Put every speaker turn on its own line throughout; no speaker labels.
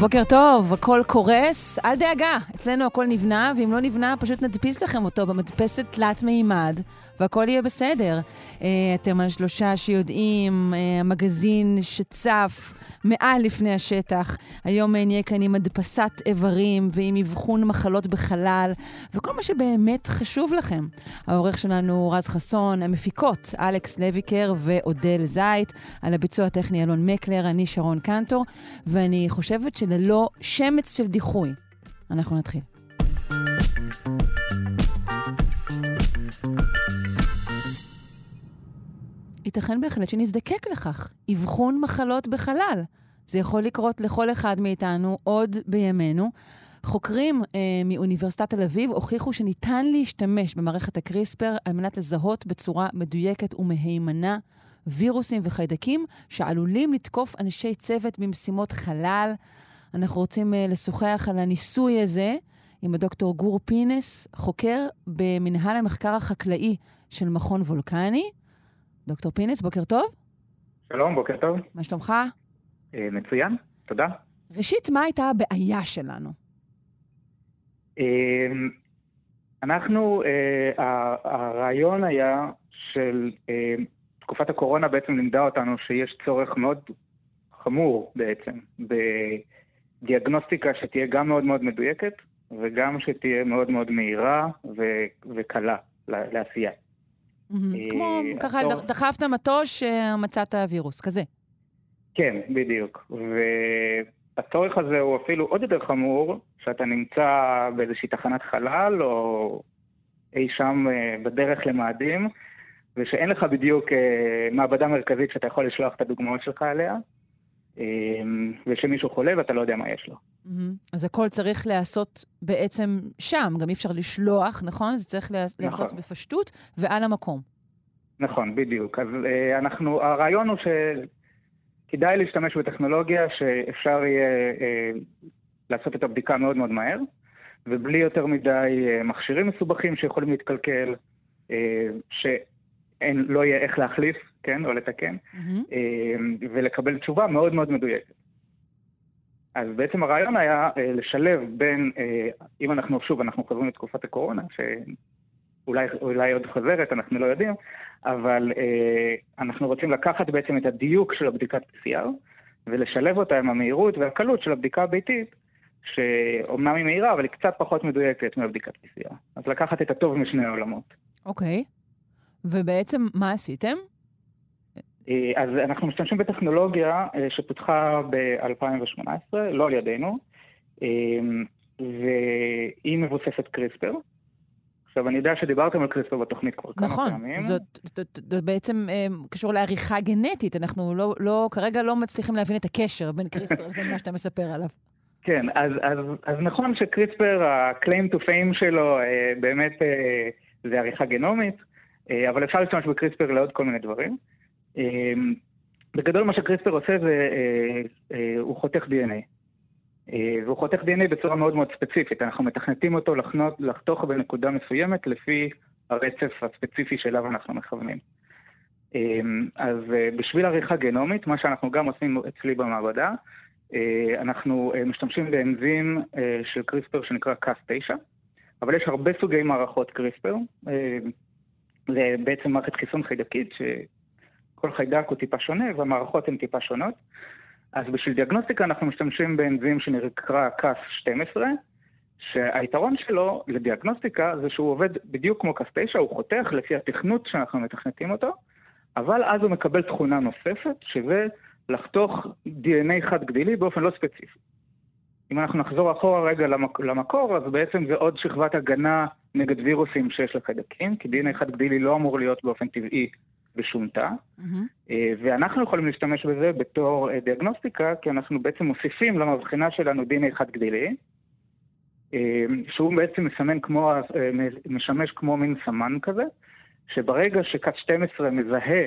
בוקר טוב, הכל קורס, אל דאגה, אצלנו הכל נבנה, ואם לא נבנה, פשוט נדפיס לכם אותו במדפסת תלת מימד, והכל יהיה בסדר. Uh, אתם על שלושה שיודעים, uh, המגזין שצף מעל לפני השטח. היום uh, נהיה כאן עם הדפסת איברים ועם אבחון מחלות בחלל, וכל מה שבאמת חשוב לכם. העורך שלנו רז חסון, המפיקות אלכס לויקר ואודל זייט, על הביצוע הטכני אלון מקלר, אני שרון קנטור, ואני חושבת שללא שמץ של דיחוי, אנחנו נתחיל. ייתכן בהחלט שנזדקק לכך, אבחון מחלות בחלל. זה יכול לקרות לכל אחד מאיתנו עוד בימינו. חוקרים אה, מאוניברסיטת תל אביב הוכיחו שניתן להשתמש במערכת הקריספר על מנת לזהות בצורה מדויקת ומהימנה וירוסים וחיידקים שעלולים לתקוף אנשי צוות במשימות חלל. אנחנו רוצים אה, לשוחח על הניסוי הזה עם הדוקטור גור פינס, חוקר במנהל המחקר החקלאי של מכון וולקני. דוקטור פינס, בוקר טוב.
שלום, בוקר טוב.
מה שלומך?
אה, מצוין, תודה.
ראשית, מה הייתה הבעיה שלנו?
אה, אנחנו, הרעיון היה של תקופת הקורונה בעצם לימדה אותנו שיש צורך מאוד חמור בעצם בדיאגנוסטיקה שתהיה גם מאוד מאוד מדויקת וגם שתהיה מאוד מאוד מהירה וקלה לעשייה.
כמו, ככה דחפת מטוש, מצאת וירוס, כזה.
כן, בדיוק. והצורך הזה הוא אפילו עוד יותר חמור, שאתה נמצא באיזושהי תחנת חלל, או אי שם בדרך למאדים, ושאין לך בדיוק מעבדה מרכזית שאתה יכול לשלוח את הדוגמאות שלך אליה, ושמישהו חולה ואתה לא יודע מה יש לו.
אז הכל צריך להיעשות בעצם שם, גם אי אפשר לשלוח, נכון? זה צריך להיעשות נכון. בפשטות ועל המקום.
נכון, בדיוק. אז אנחנו, הרעיון הוא שכדאי להשתמש בטכנולוגיה שאפשר יהיה לעשות את הבדיקה מאוד מאוד מהר, ובלי יותר מדי מכשירים מסובכים שיכולים להתקלקל, שלא יהיה איך להחליף, כן, או לתקן, mm-hmm. ולקבל תשובה מאוד מאוד מדויקת. אז בעצם הרעיון היה לשלב בין, אם אנחנו, שוב, אנחנו חוזרים לתקופת הקורונה, שאולי עוד חוזרת, אנחנו לא יודעים, אבל אנחנו רוצים לקחת בעצם את הדיוק של הבדיקת PCR, ולשלב אותה עם המהירות והקלות של הבדיקה הביתית, שאומנם היא מהירה, אבל היא קצת פחות מדויקת מהבדיקת PCR. אז לקחת את הטוב משני העולמות.
אוקיי. Okay. ובעצם מה עשיתם?
אז אנחנו משתמשים בטכנולוגיה שפותחה ב-2018, לא על ידינו, והיא מבוססת קריספר. עכשיו, אני יודע שדיברתם על קריספר בתוכנית כבר
נכון,
כמה פעמים.
נכון, זאת, זאת, זאת בעצם אה, קשור לעריכה גנטית. אנחנו לא, לא, כרגע לא מצליחים להבין את הקשר בין קריספר לבין מה שאתה מספר עליו.
כן, אז, אז, אז נכון שקריספר, ה-claim to fame שלו, אה, באמת אה, זה עריכה גנומית, אה, אבל אפשר להשתמש בקריספר לעוד כל מיני דברים. בגדול מה שקריספר עושה זה, הוא חותך DNA. והוא חותך DNA בצורה מאוד מאוד ספציפית. אנחנו מתכנתים אותו לחנות, לחתוך בנקודה מסוימת לפי הרצף הספציפי שאליו אנחנו מכוונים. אז בשביל עריכה גנומית, מה שאנחנו גם עושים אצלי במעבדה, אנחנו משתמשים באנזים של קריספר שנקרא Cas9, אבל יש הרבה סוגי מערכות קריספר. זה בעצם מערכת חיסון חיידקית, שכל חיידק הוא טיפה שונה והמערכות הן טיפה שונות. אז בשביל דיאגנוסטיקה אנחנו משתמשים באנזים שנקרא Cas12, שהיתרון שלו לדיאגנוסטיקה זה שהוא עובד בדיוק כמו Cas9, הוא חותך לפי התכנות שאנחנו מתכנתים אותו, אבל אז הוא מקבל תכונה נוספת, שזה לחתוך DNA חד גדילי באופן לא ספציפי. אם אנחנו נחזור אחורה רגע למק... למקור, אז בעצם זה עוד שכבת הגנה נגד וירוסים שיש לחיידקים, כי DNA חד גדילי לא אמור להיות באופן טבעי בשום תא, mm-hmm. ואנחנו יכולים להשתמש בזה בתור דיאגנוסטיקה, כי אנחנו בעצם מוסיפים למבחינה שלנו DNA חד גדילי, שהוא בעצם מסמן כמו, משמש כמו מין סמן כזה, שברגע שכת 12 מזהה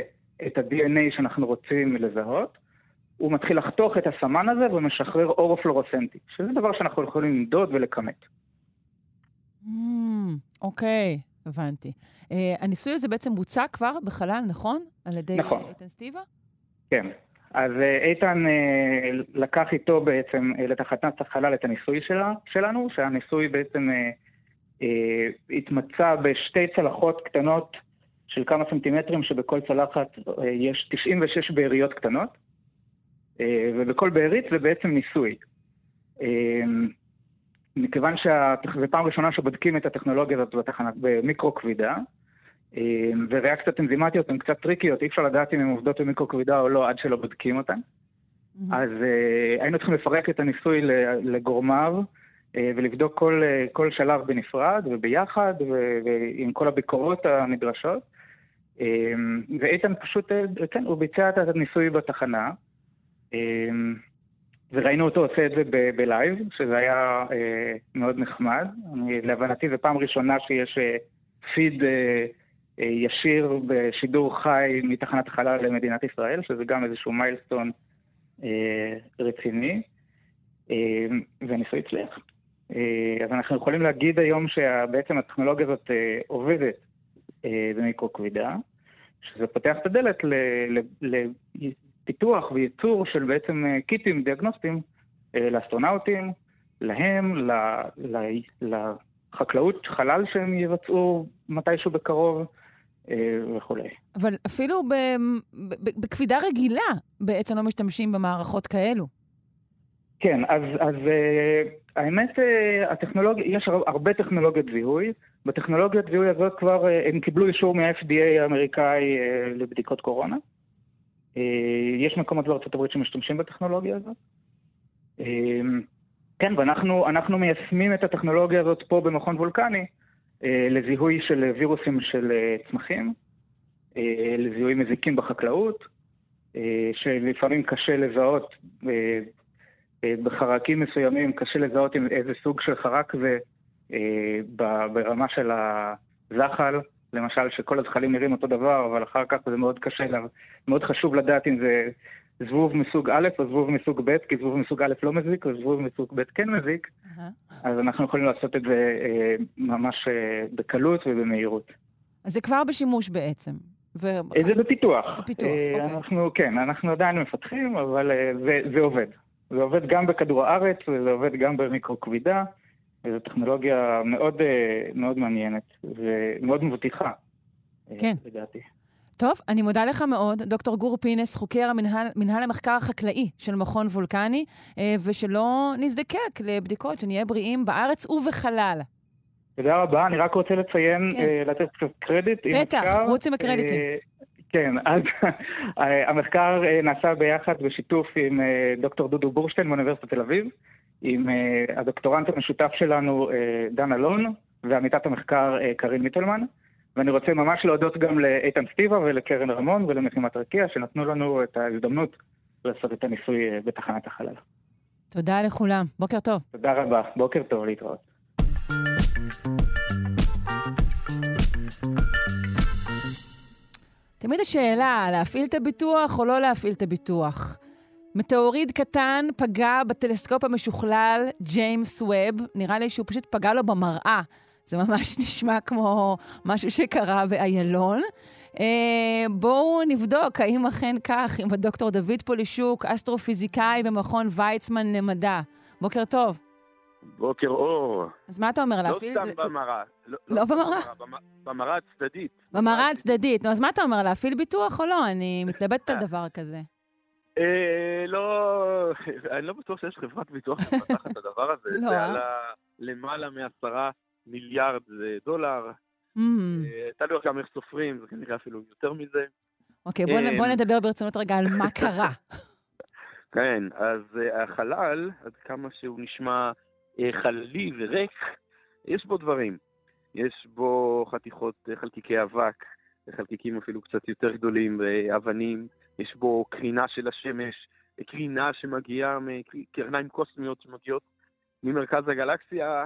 את ה-DNA שאנחנו רוצים לזהות, הוא מתחיל לחתוך את הסמן הזה ומשחרר אור פלורוסנטי, שזה דבר שאנחנו יכולים למדוד ולכמת.
אוקיי, mm, okay, הבנתי. Uh, הניסוי הזה בעצם בוצע כבר בחלל, נכון? על ידי נכון. איתן סטיבה?
כן. אז uh, איתן uh, לקח איתו בעצם uh, לתחנת החלל את הניסוי שלה, שלנו, שהניסוי בעצם uh, uh, התמצא בשתי צלחות קטנות של כמה סנטימטרים, שבכל צלחת uh, יש 96 באריות קטנות. אה, ובכל בארית זה בעצם ניסוי. אה, מכיוון שזו פעם ראשונה שבודקים את הטכנולוגיה הזאת בתחנה, במיקרו כבידה, אה, וריאקציות אנזימטיות הן קצת טריקיות, אי אפשר לדעת אם הן עובדות במיקרו כבידה או לא עד שלא בודקים אותן. Mm-hmm. אז היינו צריכים לפרק את הניסוי לגורמיו ולבדוק כל, כל שלב בנפרד וביחד ועם כל הביקורות הנדרשות. ואיתן פשוט, כן, הוא ביצע את הניסוי בתחנה. אמ, וראינו אותו עושה את זה בלייב, שזה היה אה, מאוד נחמד. אני, להבנתי זו פעם ראשונה שיש אה, פיד אה, אה, ישיר בשידור חי מתחנת חלל למדינת ישראל, שזה גם איזשהו מיילסטון אה, רציני, אה, והניסוי הצליח. אה, אז אנחנו יכולים להגיד היום שבעצם הטכנולוגיה הזאת אה, עובדת אה, במיקרו כבידה, שזה פותח את הדלת ל, ל, ל, פיתוח וייצור של בעצם אה, קיטים דיאגנוסטיים אה, לאסטרונאוטים, להם, לחקלאות חלל שהם יבצעו מתישהו בקרוב. אה, וכולי.
אבל אפילו בכבידה רגילה בעצם לא משתמשים במערכות כאלו.
כן, אז, אז האמת, הטכנולוגיה, יש הרבה טכנולוגיות זיהוי. בטכנולוגיית זיהוי הזאת כבר הם קיבלו אישור מה-FDA האמריקאי לבדיקות קורונה. אה, יש מקומות בארצות הברית שמשתמשים בטכנולוגיה הזאת. אה, כן, ואנחנו מיישמים את הטכנולוגיה הזאת פה במכון וולקני אה, לזיהוי של וירוסים של צמחים, לזיהוי מזיקים בחקלאות, שלפעמים קשה לזהות, בחרקים מסוימים קשה לזהות עם איזה סוג של חרק זה ברמה של הזחל. למשל, שכל הזחלים נראים אותו דבר, אבל אחר כך זה מאוד קשה, מאוד חשוב לדעת אם זה זבוב מסוג א' או זבוב מסוג ב', כי זבוב מסוג א' לא מזיק וזבוב מסוג ב' כן מזיק, uh-huh. אז אנחנו יכולים לעשות את זה אה, ממש אה, בקלות ובמהירות.
אז זה כבר בשימוש בעצם.
ו... זה בפיתוח.
בפיתוח, אה,
אוקיי. אנחנו, כן, אנחנו עדיין מפתחים, אבל אה, זה, זה עובד. זה עובד גם בכדור הארץ וזה עובד גם במיקרו כבידה. וזו טכנולוגיה מאוד, אה, מאוד מעניינת ומאוד מבטיחה,
אה, כן. לדעתי. טוב, אני מודה לך מאוד, דוקטור גור פינס, חוקר המנהל, מנהל המחקר החקלאי של מכון וולקני, אה, ושלא נזדקק לבדיקות, שנהיה בריאים בארץ ובחלל.
תודה רבה, אני רק רוצה לציין, כן. לתת קצת קרדיט.
בטח, רוץ עם הקרדיטים.
כן, אז המחקר נעשה ביחד בשיתוף עם דוקטור דודו בורשטיין מאוניברסיטת תל אביב. עם uh, הדוקטורנט המשותף שלנו, uh, דן אלון, ועמיתת המחקר uh, קארין מיטלמן. ואני רוצה ממש להודות גם לאיתן סטיבה ולקרן רמון ולמשימת רקיע, שנתנו לנו את ההזדמנות לעשות את הניסוי בתחנת החלל.
תודה לכולם. בוקר טוב.
תודה רבה. בוקר טוב, להתראות.
תמיד השאלה, להפעיל את הביטוח או לא להפעיל את הביטוח. מטאוריד קטן פגע בטלסקופ המשוכלל ג'יימס ווב. נראה לי שהוא פשוט פגע לו במראה. זה ממש נשמע כמו משהו שקרה באיילון. אה, בואו נבדוק האם אכן כך עם הדוקטור דוד פולישוק, אסטרופיזיקאי במכון ויצמן למדע. בוקר טוב.
בוקר אור.
אז מה אתה אומר?
לא
להפעיל...
סתם במראה.
לא, לא, לא במראה?
במראה הצדדית.
במראה הצדדית. נו, אז מה אתה אומר? להפעיל ביטוח או לא? אני מתלבטת על דבר כזה.
אה, לא, אני לא בטוח שיש חברת ביטוח שמפתחת את הדבר הזה. לא, זה אה? עלה למעלה מעשרה מיליארד דולר. Mm. אה, תלוי גם איך סופרים, זה כנראה אפילו יותר מזה.
אוקיי, בוא נדבר ברצינות רגע על מה קרה.
כן, אז החלל, עד כמה שהוא נשמע חללי וריק, יש בו דברים. יש בו חתיכות חלקיקי אבק, חלקיקים אפילו קצת יותר גדולים, אבנים. יש בו קרינה של השמש, קרינה שמגיעה מקרניים קוסמיות שמגיעות ממרכז הגלקסיה,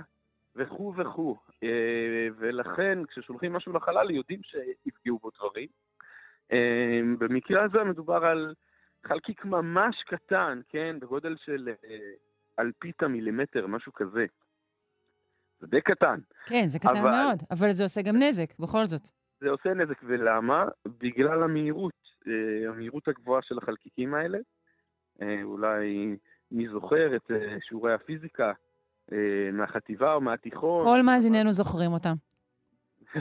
וכו' וכו'. אה, ולכן, כששולחים משהו לחלל, יודעים שיפגעו בו דברים. אה, במקרה הזה מדובר על חלקיק ממש קטן, כן? בגודל של אלפית המילימטר, משהו כזה. זה די קטן.
כן, זה קטן אבל... מאוד, אבל זה עושה גם נזק, בכל זאת.
זה עושה נזק, ולמה? בגלל המהירות, המהירות הגבוהה של החלקיקים האלה. אולי מי זוכר את שיעורי הפיזיקה, אה, מהחטיבה או מהתיכון.
כל מאזיננו זוכרים אותם.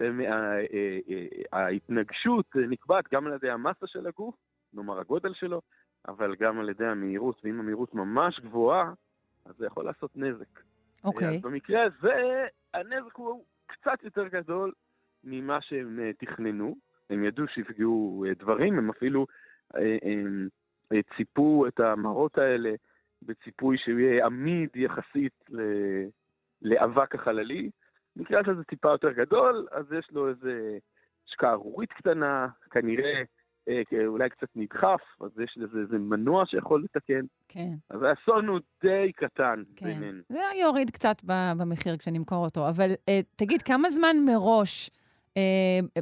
אה, אה, ההתנגשות נקבעת גם על ידי המסה של הגוף, כלומר הגודל שלו, אבל גם על ידי המהירות, ואם המהירות ממש גבוהה, אז זה יכול לעשות נזק.
אוקיי.
אז במקרה הזה, הנזק הוא קצת יותר גדול ממה שהם תכננו. הם ידעו שיפגעו דברים, הם אפילו הם, הם ציפו את המראות האלה בציפוי שהוא יהיה עמיד יחסית לאבק החללי. במקרה הזה זה טיפה יותר גדול, אז יש לו איזה השקעה ארורית קטנה, כנראה אה, אולי קצת נדחף, אז יש לזה איזה מנוע שיכול לתקן.
כן.
אז האסון הוא די קטן
כן.
בינינו.
זה יוריד קצת במחיר כשנמכור אותו. אבל אה, תגיד, כמה זמן מראש אה,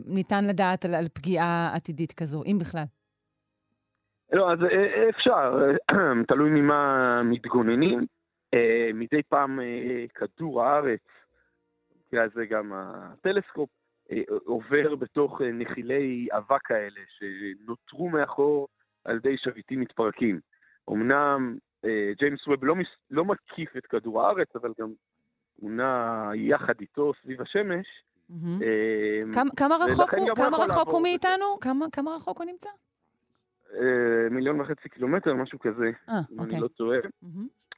ניתן לדעת על, על פגיעה עתידית כזו, אם בכלל?
לא, אז אה, אה, אפשר, אה, תלוי ממה מתגוננים. מדי פעם כדור הארץ, במקרה הזה גם הטלסקופ, עובר בתוך נחילי אבק כאלה שנותרו מאחור על ידי שביטים מתפרקים. אמנם ג'יימס ווב לא, לא מקיף את כדור הארץ, אבל גם הוא נע יחד איתו סביב השמש.
כמה רחוק הוא מאיתנו? כמה רחוק הוא נמצא?
אה, מיליון וחצי קילומטר, משהו כזה,
אה, אם
אני
אוקיי.
לא טועה.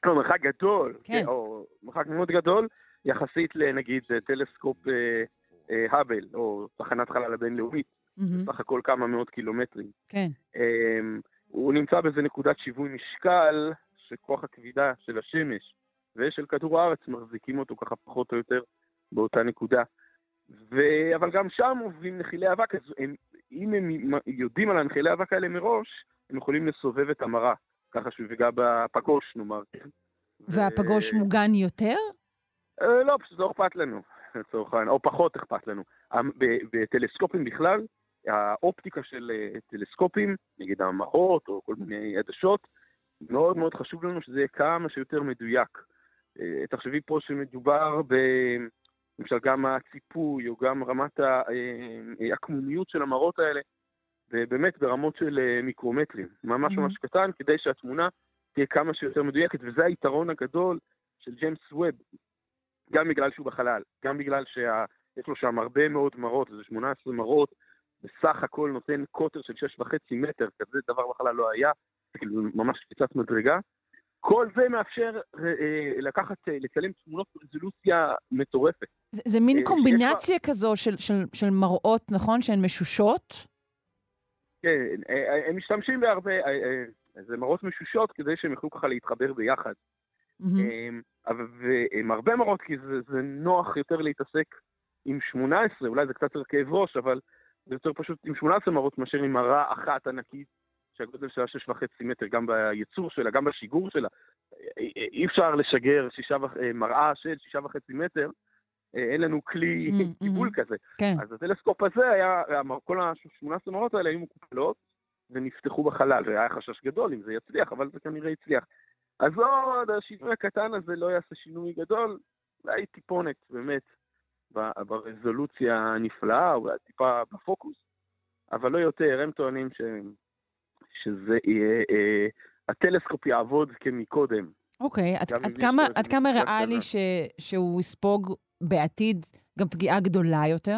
לא, מרחק גדול,
כן.
או מרחק מאוד גדול, יחסית לנגיד טלסקופ אה, האבל, או תחנת חלל הבינלאומית, בסך הכל כמה מאות קילומטרים.
כן.
אמ, הוא נמצא באיזה נקודת שיווי משקל, שכוח הכבידה של השמש ושל כדור הארץ מחזיקים אותו ככה פחות או יותר באותה נקודה. ו... אבל גם שם עוברים נחילי אבק, אז הם אם הם יודעים על הנחילי האבק האלה מראש, הם יכולים לסובב את המראה, ככה שהוא יפגע בפגוש, נאמר. כן.
והפגוש ו... מוגן יותר?
אה, לא, פשוט לא אכפת לנו, לצורך העניין, או פחות אכפת לנו. בטלסקופים בכלל, האופטיקה של אה, טלסקופים, נגיד המעות או כל מיני עדשות, מאוד מאוד חשוב לנו שזה יהיה כמה שיותר מדויק. אה, תחשבי פה שמדובר ב... למשל גם הציפוי, או גם רמת העקמומיות אה, של המראות האלה, ובאמת ברמות של אה, מיקרומטרים, ממש ממש קטן, כדי שהתמונה תהיה כמה שיותר מדויקת, וזה היתרון הגדול של ג'יימס ווב, גם בגלל שהוא בחלל, גם בגלל שיש לו שם הרבה מאוד מראות, זה 18 מראות, בסך הכל נותן קוטר של 6.5 מטר, כזה דבר בחלל לא היה, זה כאילו ממש קפיצת מדרגה, כל זה מאפשר אה, אה, לקחת, אה, לצלם תמונות ברזולוציה מטורפת.
זה, זה מין קומבינציה. כזו של, של, של מראות, נכון? שהן משושות?
כן, הם משתמשים בהרבה, זה מראות משושות כדי שהם יוכלו ככה להתחבר ביחד. Mm-hmm. הרבה מראות כי זה, זה נוח יותר להתעסק עם 18, אולי זה קצת יותר כאב ראש, אבל זה יותר פשוט עם 18 מראות מאשר עם מראה אחת ענקית שהגודל שלה שש וחצי מטר, גם בייצור שלה, גם בשיגור שלה. אי אפשר לשגר שישה, אה, מראה של שישה וחצי מטר, אה, אין לנו כלי קיבול mm-hmm. כזה.
כן.
אז הטלסקופ הזה היה, כל השמונה עשרה האלה היו מקופלות ונפתחו בחלל, והיה חשש גדול אם זה יצליח, אבל זה כנראה הצליח. אז עוד השינוי הקטן הזה לא יעשה שינוי גדול, אולי טיפונת, באמת, ברזולוציה הנפלאה, או טיפה בפוקוס, אבל לא יותר, הם טוענים שהם שזה יהיה, אה, הטלסקופ יעבוד כמקודם.
אוקיי, עד, עד, כמה, עד כמה ריאלי ש, שהוא יספוג בעתיד גם פגיעה גדולה יותר?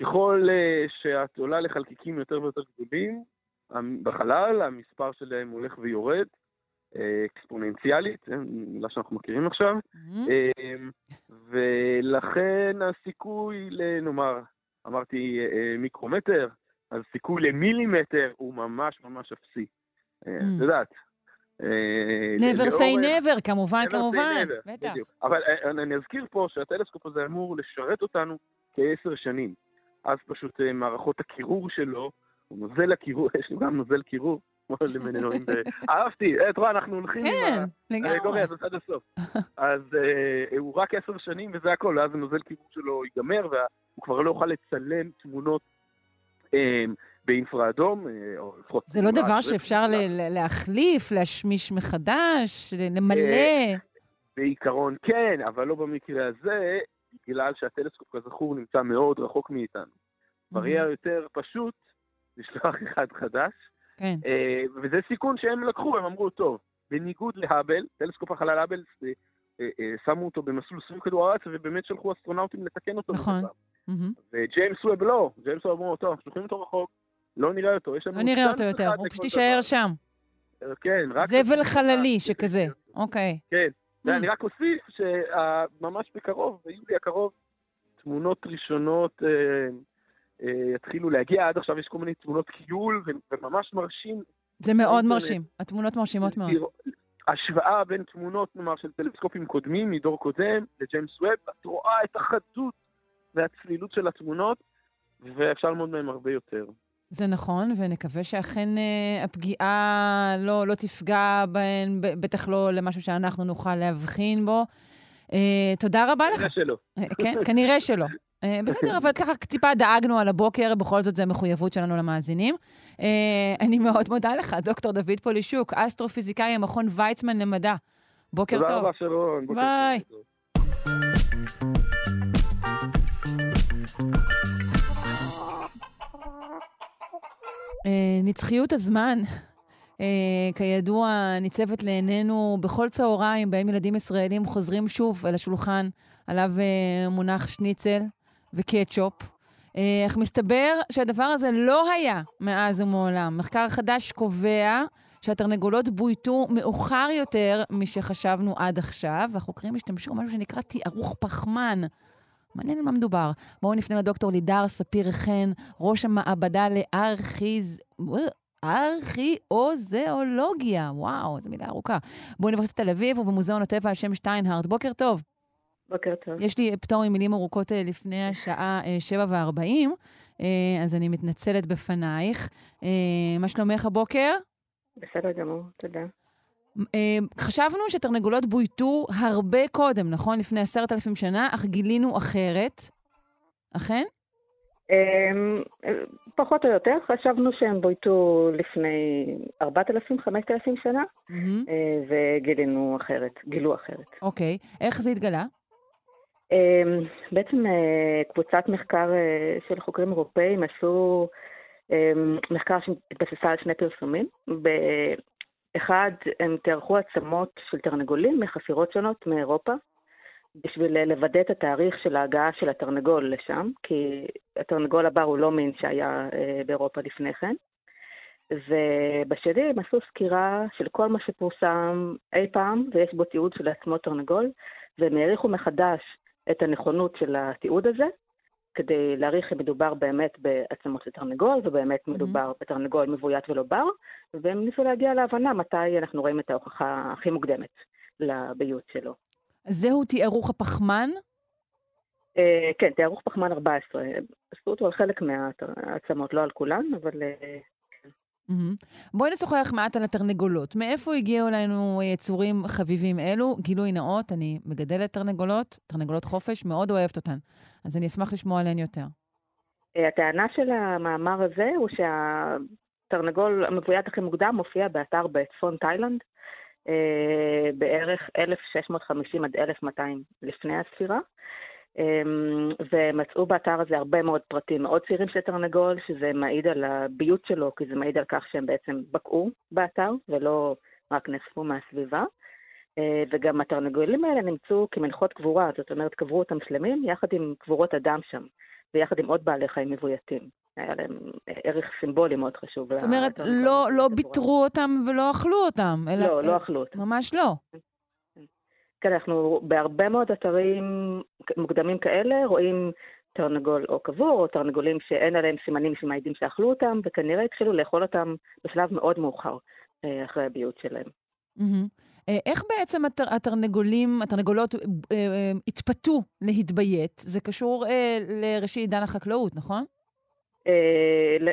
ככל uh, שאת עולה לחלקיקים יותר ויותר גדולים בחלל, המספר שלהם הולך ויורד, אה, אקספוננציאלית, מילה שאנחנו מכירים עכשיו, mm-hmm. ולכן הסיכוי, נאמר, אמרתי מיקרומטר, אז סיכוי למילימטר הוא ממש ממש אפסי. אה, את יודעת.
אה, never say never, כמובן, כמובן, בטח.
אבל אה, אני אזכיר פה שהטלסקופ הזה אמור לשרת אותנו כעשר שנים. אז פשוט מערכות הקירור שלו, נוזל הקירור, יש לו גם נוזל קירור. אהבתי, את רואה, אנחנו הולכים עם
כן, לגמרי.
האלגוריה הזאת עד הסוף. אז הוא רק עשר שנים וזה הכל, ואז הנוזל קיבוץ שלו ייגמר, והוא כבר לא יוכל לצלם תמונות באינפרה אדום, אה, או לפחות...
זה לא דבר שאפשר להחליף, להשמיש מחדש, למלא.
אה, בעיקרון כן, אבל לא במקרה הזה, בגלל שהטלסקופ כזכור נמצא מאוד רחוק מאיתנו. כבר יהיה יותר פשוט לשלוח אחד חדש,
כן.
אה, וזה סיכון שהם לקחו, הם אמרו, טוב, בניגוד להאבל, טלסקופ החלל האבל, שמו אותו במסלול סביב כדור הארץ, ובאמת שלחו אסטרונאוטים לתקן אותו.
נכון.
מדי
מהמם.
וג'יימס ווב לא, ג'יימס ווב אמרו, טוב, שולחים אותו רחוק, לא נראה אותו, יש לנו...
לא נראה אותו יותר, הוא פשוט יישאר
דבר."
שם.
כן, רק...
זבל חללי
אה,
שכזה. אוקיי.
כן.
Mm.
ואני רק אוסיף שממש בקרוב, ביולי הקרוב, תמונות ראשונות אה, אה, יתחילו להגיע. עד עכשיו יש כל מיני תמונות קיול, וממש מרשים.
זה מאוד. מרשים. התמונות מרשימות מאוד.
השוואה בין תמונות, נאמר, של טלסקופים קודמים, מדור קודם, לג'יימס ווב, את רואה את החדות והצלילות של התמונות, ואפשר ללמוד מהם הרבה יותר.
זה נכון, ונקווה שאכן אה, הפגיעה לא, לא תפגע בהן, בטח לא למשהו שאנחנו נוכל להבחין בו. אה, תודה רבה לך.
כנראה שלא.
אה, כן, כנראה שלא. אה, בסדר, אבל ככה טיפה דאגנו על הבוקר, בכל זאת זו המחויבות שלנו למאזינים. אה, אני מאוד מודה לך, דוקטור דוד פולישוק, אסטרופיזיקאי המכון ויצמן למדע. בוקר
תודה
טוב.
רבה, שרון.
ביי.
טוב.
אה, נצחיות הזמן, אה, כידוע, ניצבת לעינינו בכל צהריים, בהם ילדים ישראלים חוזרים שוב אל השולחן, עליו אה, מונח שניצל וקטשופ. אך מסתבר שהדבר הזה לא היה מאז ומעולם. מחקר חדש קובע שהתרנגולות בויתו מאוחר יותר משחשבנו עד עכשיו, והחוקרים השתמשו במשהו שנקרא תיארוך פחמן. מעניין על מה מדובר. בואו נפנה לדוקטור לידר ספיר חן, ראש המעבדה לארכיז... ארכיאוזיאולוגיה. וואו, זו מילה ארוכה. באוניברסיטת תל אביב ובמוזיאון הטבע על שם שטיינהארט. בוקר טוב.
בוקר טוב.
יש לי פטור ממילים ארוכות אה, לפני השעה אה, 7 ו-40, אז אני מתנצלת בפנייך. אה, מה שלומך הבוקר?
בסדר גמור, תודה.
אה, חשבנו שתרנגולות בויתו הרבה קודם, נכון? לפני עשרת אלפים שנה, אך גילינו אחרת. אכן?
אמ, פחות או יותר, חשבנו שהם בויתו לפני 4,000, 5,000 שנה,
מהמם.
אה, וגילינו אחרת, גילו אחרת.
אוקיי. איך זה התגלה?
אמ, בעצם אה, קבוצת מחקר של חוקרים אירופאים עשו אמ, מחקר שהתבססה על שני פרסומים. באחד, הם תיארכו עצמות של תרנגולים מחפירות שונות מאירופה, בשביל לוודא את התאריך של ההגעה של התרנגול לשם, כי התרנגול הבר הוא לא מין שהיה אה, באירופה לפני כן. ובשני הם עשו סקירה של כל מה שפורסם אי פעם, ויש בו תיעוד של עצמות תרנגול, והם העריכו מחדש את הנכונות של התיעוד הזה, כדי להעריך אם מדובר באמת בעצמות של תרנגול, ובאמת מדובר בתרנגול מבוית ולא בר, והם ניסו להגיע להבנה מתי אנחנו רואים את ההוכחה הכי מוקדמת לביות שלו.
אז זהו תיארוך הפחמן?
אה, כן, תיארוך פחמן 14. עשו אותו על חלק מהעצמות, לא על כולן, אבל אה,
מהמם. בואי נשוחח מעט על התרנגולות. מאיפה הגיעו אלינו יצורים חביבים אלו? גילוי נאות, אני מגדלת תרנגולות, תרנגולות חופש, מאוד אוהבת אותן. אז אני אשמח לשמוע עליהן יותר.
אה, הטענה של המאמר הזה הוא שהתרנגול המבוית הכי מוקדם מופיע באתר בצפון תאילנד, אה, בערך 1650 עד 1200 לפני הספירה. אמ, ומצאו באתר הזה הרבה מאוד פרטים מאוד צעירים של תרנגול, שזה מעיד על הביות שלו, כי זה מעיד על כך שהם בעצם בקעו באתר, ולא רק נאספו מהסביבה. אה, וגם התרנגולים האלה נמצאו כמנחות קבורה, זאת אומרת, קברו אותם שלמים יחד עם קבורות אדם שם, ויחד עם עוד בעלי חיים מבויתים. היה להם ערך סימבולי מאוד חשוב.
זאת אומרת, לא, לא. ביטרו אותם ולא אכלו אותם. אלא,
לא, לא אכלו אותם.
ממש לא.
כן, אנחנו בהרבה מאוד אתרים מוקדמים כאלה רואים תרנגול או קבור, או תרנגולים שאין עליהם סימנים שמעידים שאכלו אותם, וכנראה התחילו לאכול אותם בשלב מאוד מאוחר אה, אחרי הביות שלהם.
אה, איך בעצם התר, התרנגולים, התרנגולות אה, אה, התפתו להתביית? זה קשור אה, לראשית עידן החקלאות, נכון?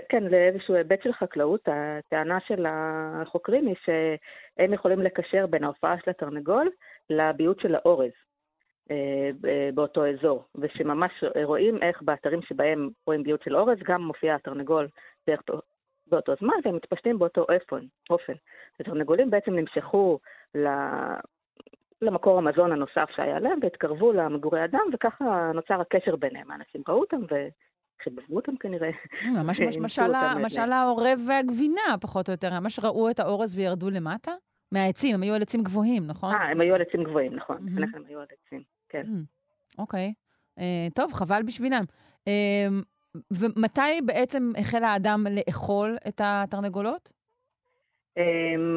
כן, לאיזשהו היבט של חקלאות, הטענה של החוקרים היא שהם יכולים לקשר בין ההופעה של התרנגול לביוט של האורז. באותו אזור, ושממש רואים איך באתרים שבהם רואים ביוט של אורז, גם מופיע התרנגול באותו זמן, והם מתפשטים באותו אופן. התרנגולים בעצם נמשכו למקור המזון הנוסף שהיה להם, והתקרבו למגורי אדם, וככה נוצר הקשר ביניהם. האנשים ראו אותם וחיבבו אותם כנראה.
ממש משל העורב והגבינה, פחות או יותר. ממש ראו את האורז וירדו למטה? מהעצים, הם היו על עצים גבוהים, נכון?
אה, הם היו על עצים גבוהים, נכון. לפני הם היו על עצים, כן.
אוקיי. טוב, חבל בשבילם. ומתי בעצם החל האדם לאכול את התרנגולות?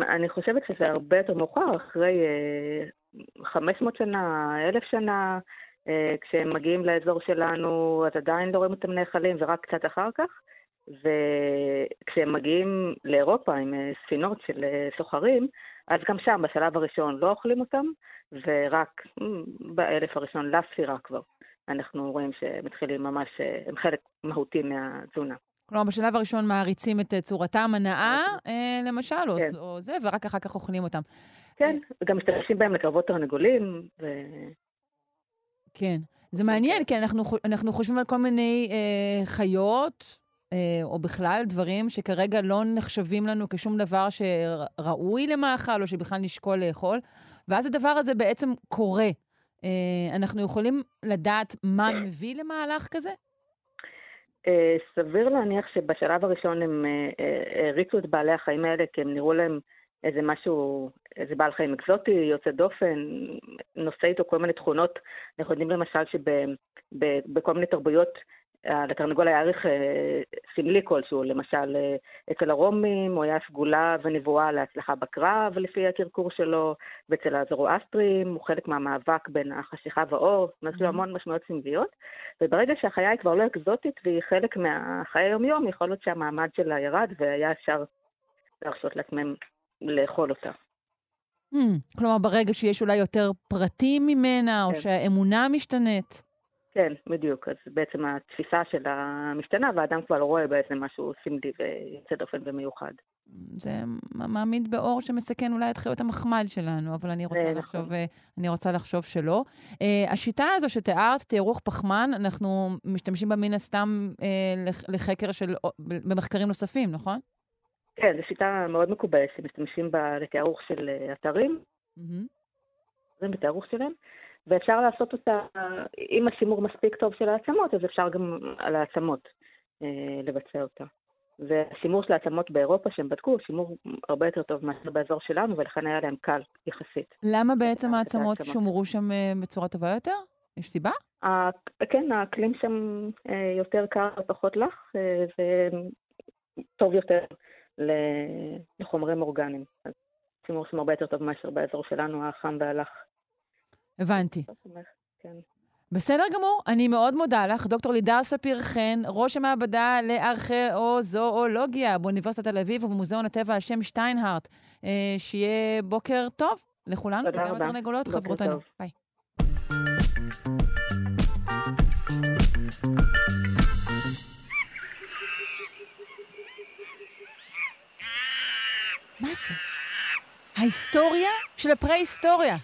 אני חושבת שזה הרבה יותר מאוחר, אחרי 500 שנה, 1,000 שנה, כשהם מגיעים לאזור שלנו, אז עדיין לא רואים אותם נאכלים, ורק קצת אחר כך. וכשהם מגיעים לאירופה עם ספינות של סוחרים, אז גם שם, בשלב הראשון, לא אוכלים אותם, ורק באלף הראשון לספירה כבר. אנחנו רואים שהם מתחילים ממש, הם חלק מהותי מהתזונה.
כלומר, בשלב הראשון מעריצים את צורתם הנאה, למשל, כן. או זה, ורק אחר כך אוכלים אותם.
כן, וגם משתמשים בהם לקרבות תרנגולים. ו...
כן. זה מעניין, כי אנחנו, אנחנו חושבים על כל מיני אה, חיות, אה, או בכלל דברים שכרגע לא נחשבים לנו כשום דבר שראוי למאכל, או שבכלל נשקול לאכול, ואז הדבר הזה בעצם קורה. אה, אנחנו יכולים לדעת מה מביא למהלך כזה?
אה, סביר להניח שבשלב הראשון הם הריצו את בעלי החיים האלה, כי הם נראו להם איזה משהו, איזה בעל חיים אקזוטי, יוצא דופן, נושא איתו כל מיני תכונות. אנחנו יודעים למשל שבכל מיני תרבויות לתרנגול היה ערך אה, סמלי כלשהו, למשל אה, אצל הרומים הוא היה סגולה ונבואה להצלחה בקרב לפי הקרקור שלו, ואצל הזרואסטרים הוא חלק מהמאבק בין החשיכה והאור, אומרת, יש לו המון משמעויות סמליות, וברגע שהחיה היא כבר לא אקזוטית והיא חלק מהחיי היום-יום, יכול להיות שהמעמד שלה ירד והיה אפשר להרשות לעצמם לאכול אותה.
Hmm, כלומר, ברגע שיש אולי יותר פרטים ממנה, כן. או שהאמונה משתנית.
כן, בדיוק. אז בעצם התפיסה שלה משתנה, והאדם כבר רואה בעצם משהו סמלי ויוצא דופן ומיוחד.
זה מעמיד באור שמסכן אולי את חיות המחמד שלנו, אבל אני רוצה, לחשוב, נכון. אני רוצה לחשוב שלא. Uh, השיטה הזו שתיארת, תיארוך פחמן, אנחנו משתמשים בה מן הסתם uh, לחקר של, במחקרים נוספים, נכון?
כן, זו שיטה מאוד מקובלת, שמשתמשים בה לתיארוך של אתרים, mm-hmm. בתיארוך שלהם. ואפשר לעשות אותה, אם השימור מספיק טוב של העצמות, אז אפשר גם על העצמות אה, לבצע אותה. והשימור של העצמות באירופה שהם בדקו, הוא שימור הרבה יותר טוב מאשר באזור שלנו, ולכן היה להם קל יחסית.
למה בעצם העצמות שומרו שם אה, בצורה טובה יותר? יש סיבה?
כן, האקלים שם אה, יותר קר ופחות לח, וטוב יותר לחומרים אורגניים. אז שימור שם הרבה יותר טוב מאשר באזור שלנו, החם והלח.
הבנתי. כן. בסדר גמור, אני מאוד מודה לך. דוקטור לידר ספיר חן, ראש המעבדה לארכיאוזואולוגיה באוניברסיטת תל אביב ובמוזיאון הטבע על שם שטיינהארט. אה, שיהיה בוקר טוב לכולנו, וגם לתרנגולות, חברותינו. ביי. מה זה? ההיסטוריה של הפרה-היסטוריה.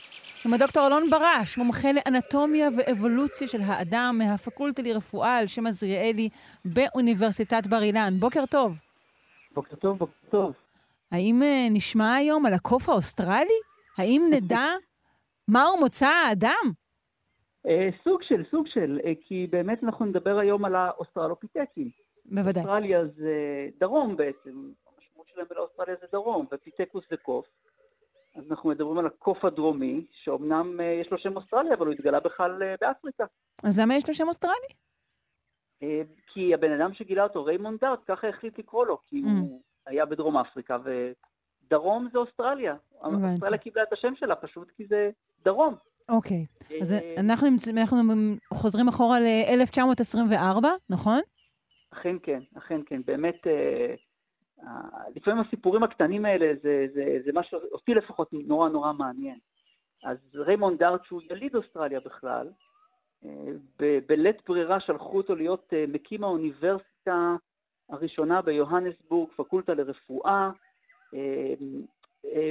עם הדוקטור אלון ברש, מומחה לאנטומיה ואבולוציה של האדם מהפקולטה לרפואה על שם עזריאלי באוניברסיטת בר אילן. בוקר טוב.
בוקר טוב, בוקר טוב.
האם אה, נשמע היום על הקוף האוסטרלי? האם נדע מהו מוצא האדם?
אה, סוג של, סוג של, אה, כי באמת אנחנו נדבר היום על האוסטרלופיטקים.
בוודאי.
אוסטרליה זה דרום בעצם, המשמעות שלהם באוסטרליה זה דרום, ופיטקוס זה קוף. אנחנו מדברים על הקוף הדרומי, שאומנם אה, יש לו שם אוסטרלי, אבל הוא התגלה בכלל אה, באפריקה.
אז למה יש לו שם אוסטרלי?
אה, כי הבן אדם שגילה אותו, ריימונד דארט, ככה החליט לקרוא לו, כי אממ. הוא היה בדרום אפריקה, ודרום זה אוסטרליה. אוסטרליה קיבלה את השם שלה פשוט כי זה דרום.
אוקיי, אז אנחנו, אנחנו חוזרים אחורה ל-1924, נכון?
אכן כן, אכן כן. באמת, לפעמים הסיפורים הקטנים האלה זה, זה, זה משהו, אותי לפחות נורא נורא מעניין. אז ריימונד דארט, שהוא יליד אוסטרליה בכלל, אה, בלית ברירה שלחו אותו להיות אה, מקים האוניברסיטה הראשונה ביוהנסבורג, פקולטה לרפואה,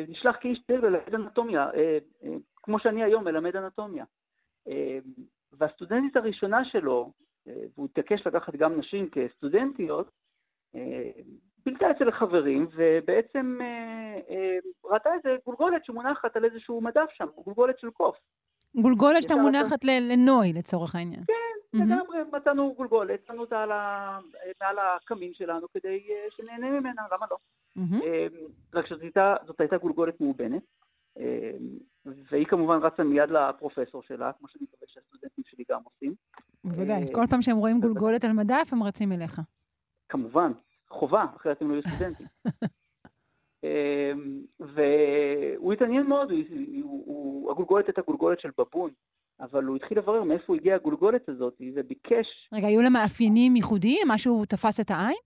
נשלח כאיש צעיר ללמד אנטומיה, כמו שאני היום מלמד אנטומיה. והסטודנטית הראשונה שלו, והוא התעקש לקחת גם נשים כסטודנטיות, בילתה אצל החברים, ובעצם ראתה איזה גולגולת שמונחת על איזשהו מדף שם, גולגולת של קוף.
גולגולת שאתה מונחת לנוי, לצורך העניין.
כן, לגמרי, מצאנו גולגולת, שמנו אותה מעל הקמין שלנו כדי שנהנה ממנה, למה לא? רק שזאת הייתה גולגולת מאובנת, והיא כמובן רצה מיד לפרופסור שלה, כמו שאני מקווה שהסטודנטים שלי גם עושים.
בוודאי, כל פעם שהם רואים גולגולת על מדף, הם רצים אליך.
כמובן, חובה, אחרת הם לא יהיו סטודנטים. והוא התעניין מאוד, הגולגולת הייתה גולגולת של בבון, אבל הוא התחיל לברר מאיפה הגיעה הגולגולת הזאת, וביקש...
רגע, היו לה מאפיינים ייחודיים? משהו תפס את העין?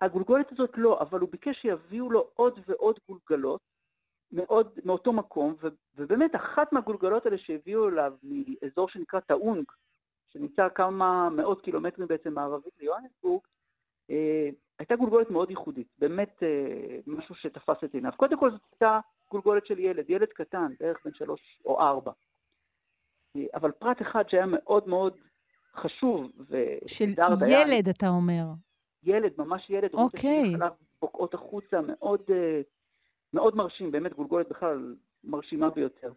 הגולגולת הזאת לא, אבל הוא ביקש שיביאו לו עוד ועוד גולגלות מאוד, מאותו מקום, ובאמת אחת מהגולגלות האלה שהביאו אליו מאזור שנקרא טאונג, שנמצא כמה מאות קילומטרים בעצם מערבית ליוהנסבורג, הייתה גולגולת מאוד ייחודית, באמת אה, משהו שתפס את עיניו. קודם כל זאת הייתה גולגולת של ילד, ילד קטן, בערך בן שלוש או ארבע. אה, אבל פרט אחד שהיה מאוד מאוד חשוב,
של ילד, אתה אומר.
ילד, ממש ילד.
אוקיי.
חלב בוקעות החוצה, מאוד, מאוד מרשים, באמת גולגולת בכלל מרשימה ביותר.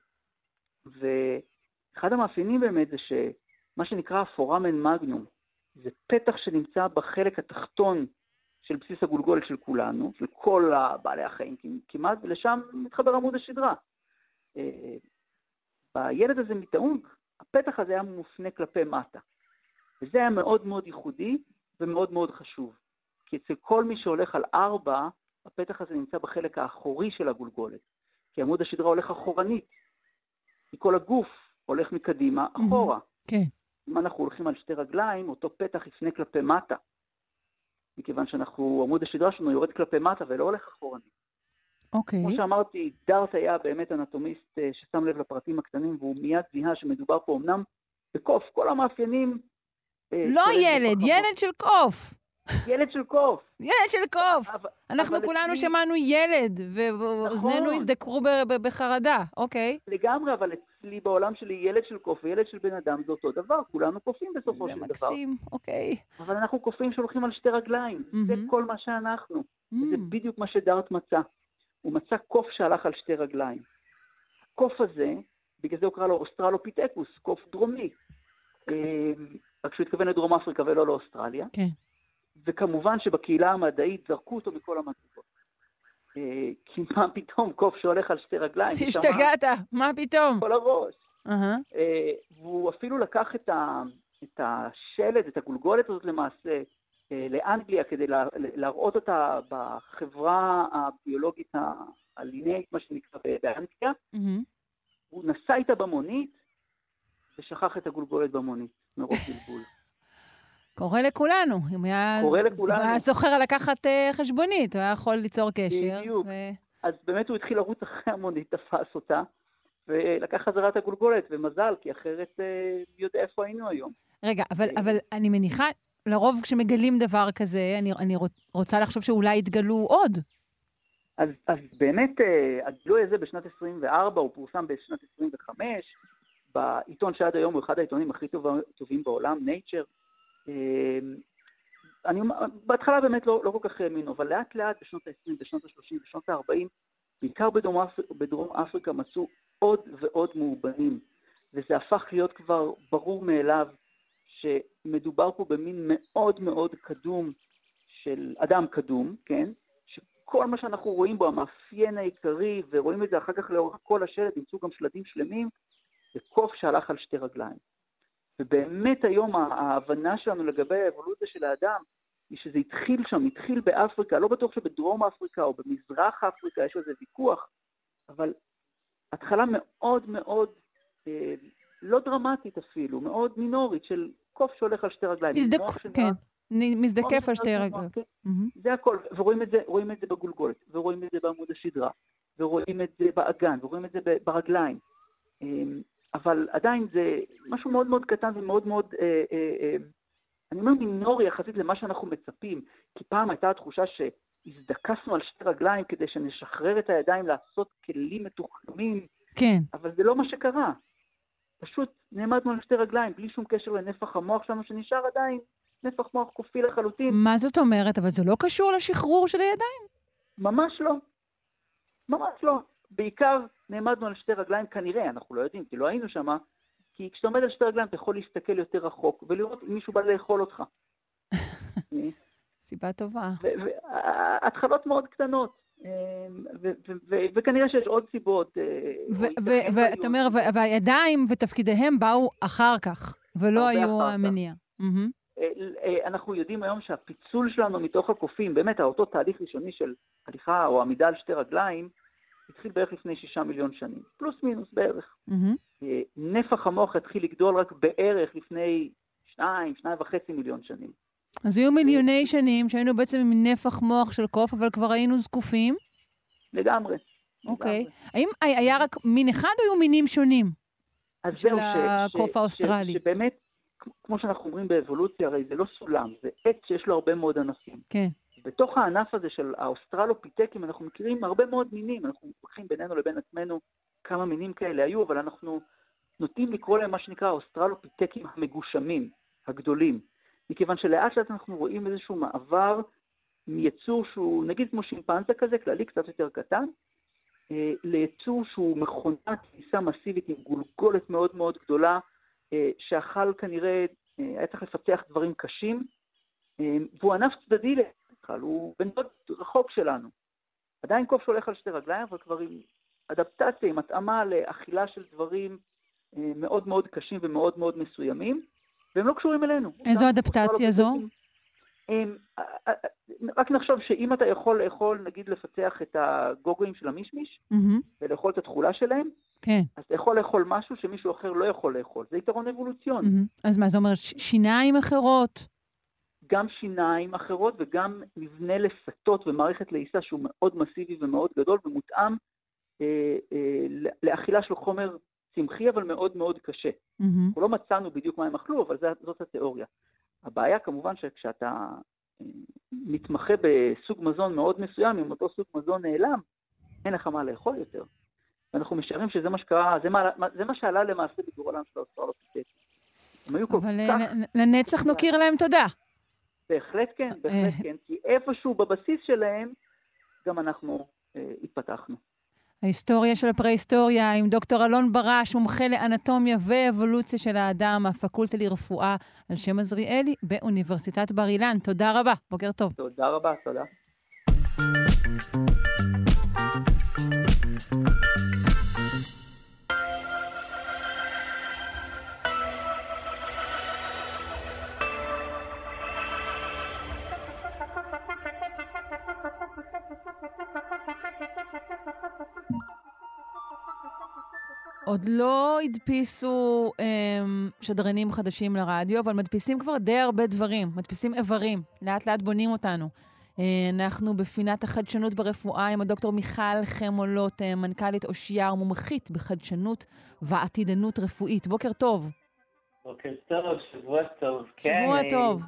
ואחד המאפיינים באמת זה שמה שנקרא הפורמן מגנום, זה פתח שנמצא בחלק התחתון של בסיס הגולגולת של כולנו, של כל בעלי החיים כמעט, ולשם מתחבר עמוד השדרה. אה, בילד הזה מטעונג, הפתח הזה היה מופנה כלפי מטה. וזה היה מאוד מאוד ייחודי ומאוד מאוד חשוב. כי אצל כל מי שהולך על ארבע, הפתח הזה נמצא בחלק האחורי של הגולגולת. כי עמוד השדרה הולך אחורנית. כי כל הגוף הולך מקדימה אחורה.
כן.
אם אנחנו הולכים על שתי רגליים, אותו פתח יפנה כלפי מטה. מכיוון שאנחנו, עמוד השדרה שלנו יורד כלפי מטה ולא הולך אחורנית.
אוקיי. Okay.
כמו שאמרתי, דארט היה באמת אנטומיסט אה, ששם לב לפרטים הקטנים, והוא מיד זיהה שמדובר פה אמנם בקוף, כל המאפיינים...
אה, לא ילד, ילד של קוף.
ילד של קוף.
ילד של קוף. אבל, אנחנו אבל כולנו אצלי... שמענו ילד, ואוזנינו נכון. הזדקרו בחרדה, אוקיי.
לגמרי, אבל אצלי בעולם שלי ילד של קוף וילד של בן אדם זה אותו דבר, כולנו קופים בסופו של
דבר. זה מקסים, אוקיי.
אבל אנחנו קופים שהולכים על שתי רגליים, mm-hmm. זה כל מה שאנחנו. Mm-hmm. וזה בדיוק מה שדארט מצא. הוא מצא קוף שהלך על שתי רגליים. הקוף הזה, בגלל זה הוא קרא לו אוסטרלופיטקוס, קוף דרומי. אה, רק שהוא התכוון לדרום אפריקה ולא לאוסטרליה.
כן.
וכמובן שבקהילה המדעית זרקו אותו מכל המדרגות. אה, כי מה פתאום קוף שהולך על שתי רגליים?
השתגעת, מה פתאום?
כל הראש. Uh-huh. והוא אפילו לקח את, ה, את השלד, את הגולגולת הזאת למעשה, אה, לאנגליה כדי להראות אותה בחברה הביולוגית הלינאית, מה שנקרא, באנגליה. Mm-hmm. הוא נסע איתה במונית ושכח את הגולגולת במונית, מרוב בלבול.
קורה לכולנו. אם היה,
קורה לכולנו.
אם היה זוכר לקחת uh, חשבונית, הוא היה יכול ליצור קשר.
בדיוק. ו... אז באמת הוא התחיל לרוץ אחרי המונית, תפס אותה, ולקח חזרה את הגולגולת, ומזל, כי אחרת uh, מי יודע איפה היינו היום.
רגע, אבל, uh, אבל אני מניחה, לרוב כשמגלים דבר כזה, אני, אני רוצה לחשוב שאולי יתגלו עוד.
אז, אז באמת, הגילוי הזה בשנת 24, הוא פורסם בשנת 25, בעיתון שעד היום הוא אחד העיתונים הכי טובים בעולם, Nature. אמ, אני, בהתחלה באמת לא, לא כל כך האמינו, אבל לאט לאט בשנות ה-20, בשנות ה-30, בשנות ה-40, בעיקר בדרום, אפר, בדרום אפריקה מצאו עוד ועוד מאובנים, וזה הפך להיות כבר ברור מאליו שמדובר פה במין מאוד מאוד קדום של אדם קדום, כן? שכל מה שאנחנו רואים בו, המאפיין העיקרי, ורואים את זה אחר כך לאורך כל השלד, נמצאו גם שלדים שלמים, זה קוף שהלך על שתי רגליים. ובאמת היום ההבנה שלנו לגבי האבולוציה של האדם היא שזה התחיל שם, התחיל באפריקה, לא בטוח שבדרום אפריקה או במזרח אפריקה יש על זה ויכוח, אבל התחלה מאוד מאוד, אה, לא דרמטית אפילו, מאוד מינורית, של קוף שהולך על שתי רגליים.
מזדק... כן, מזדקף על שתי רגליים. כן.
זה הכל, ורואים את זה, רואים את זה בגולגולת, ורואים את זה בעמוד השדרה, ורואים את זה באגן, ורואים את זה ברגליים. אבל עדיין זה משהו מאוד מאוד קטן ומאוד מאוד, אה, אה, אה, אני אומר מינורי יחסית למה שאנחנו מצפים, כי פעם הייתה התחושה שהזדקסנו על שתי רגליים כדי שנשחרר את הידיים לעשות כלים מתוחכמים,
כן.
אבל זה לא מה שקרה. פשוט נעמדנו על שתי רגליים, בלי שום קשר לנפח המוח שלנו, שנשאר עדיין נפח מוח קופי לחלוטין.
מה זאת אומרת? אבל זה לא קשור לשחרור של הידיים?
ממש לא. ממש לא. בעיקר נעמדנו על שתי רגליים, כנראה, אנחנו לא יודעים, כי לא היינו שם, כי כשאתה עומד על שתי רגליים אתה יכול להסתכל יותר רחוק ולראות אם מישהו בא לאכול אותך.
סיבה טובה.
התחלות מאוד קטנות. וכנראה שיש עוד סיבות.
אה, ואתה אומר, והידיים ותפקידיהם באו אחר כך, ולא היו המניע.
אה, אה, אנחנו יודעים היום שהפיצול שלנו מתוך הקופים, באמת, אותו תהליך ראשוני של הליכה או עמידה על שתי רגליים, התחיל בערך לפני שישה מיליון שנים, פלוס מינוס בערך. Mm-hmm. נפח המוח התחיל לגדול רק בערך לפני שניים, שניים וחצי מיליון שנים.
אז היו מיליוני שנים שהיינו בעצם עם נפח מוח של קוף, אבל כבר היינו זקופים?
לגמרי.
אוקיי. Okay. האם היה רק מין אחד או היו מינים שונים?
אז
של הקוף האוסטרלי.
שבאמת, כמו שאנחנו אומרים באבולוציה, הרי זה לא סולם, זה עץ שיש לו הרבה מאוד ענפים.
כן.
בתוך הענף הזה של האוסטרלופיטקים אנחנו מכירים הרבה מאוד מינים, אנחנו מתווכחים בינינו לבין עצמנו כמה מינים כאלה היו, אבל אנחנו נוטים לקרוא להם מה שנקרא האוסטרלופיטקים המגושמים, הגדולים. מכיוון שלאט לאט אנחנו רואים איזשהו מעבר מיצור שהוא נגיד כמו שימפנזה כזה, כללי קצת יותר קטן, אה, ליצור שהוא מכונת לעיסה מסיבית עם גולגולת מאוד מאוד גדולה, אה, שאכל כנראה, אה, היה צריך לפתח דברים קשים, והוא ענף צדדי בכלל, הוא בן דוד רחוק שלנו. עדיין קוף שהולך על שתי רגליים, אבל כבר עם אדפטציה, עם התאמה לאכילה של דברים מאוד מאוד קשים ומאוד מאוד מסוימים, והם לא קשורים אלינו.
איזו אדפטציה זו?
הם, רק נחשוב שאם אתה יכול לאכול, נגיד לפצח את הגוגויים של המישמיש, mm-hmm. ולאכול את התכולה שלהם,
כן.
אז אתה יכול לאכול משהו שמישהו אחר לא יכול לאכול. זה יתרון אבולוציוני.
Mm-hmm. אז מה, זה אומר שיניים אחרות?
גם שיניים אחרות וגם מבנה לסטות ומערכת לעיסה שהוא מאוד מסיבי ומאוד גדול ומותאם אה, אה, לאכילה של חומר צמחי, אבל מאוד מאוד קשה. Mm-hmm. אנחנו לא מצאנו בדיוק מה הם אכלו, אבל זאת התיאוריה. הבעיה כמובן שכשאתה אה, מתמחה בסוג מזון מאוד מסוים, אם אותו סוג מזון נעלם, אין לך מה לאכול יותר. ואנחנו משערים שזה מה שקרה, זה מה, זה מה שעלה למעשה בגורלם של האוסטרלופיטקים. הם היו כל
אבל כך... אבל לנצח נוקיר להם תודה.
בהחלט כן, בהחלט אה. כן, כי איפשהו בבסיס שלהם גם אנחנו אה, התפתחנו.
ההיסטוריה של הפרה-היסטוריה עם דוקטור אלון ברש, מומחה לאנטומיה ואבולוציה של האדם, הפקולטה לרפואה על שם עזריאלי באוניברסיטת בר אילן. תודה רבה, בוקר טוב.
תודה רבה, תודה.
עוד לא הדפיסו אמ, שדרנים חדשים לרדיו, אבל מדפיסים כבר די הרבה דברים. מדפיסים איברים, לאט לאט בונים אותנו. אה, אנחנו בפינת החדשנות ברפואה עם הדוקטור מיכל חמולות, אה, מנכ"לית אושייה ומומחית בחדשנות ועתידנות רפואית. בוקר טוב.
בוקר טוב, שבוע טוב.
שבוע כן, טוב.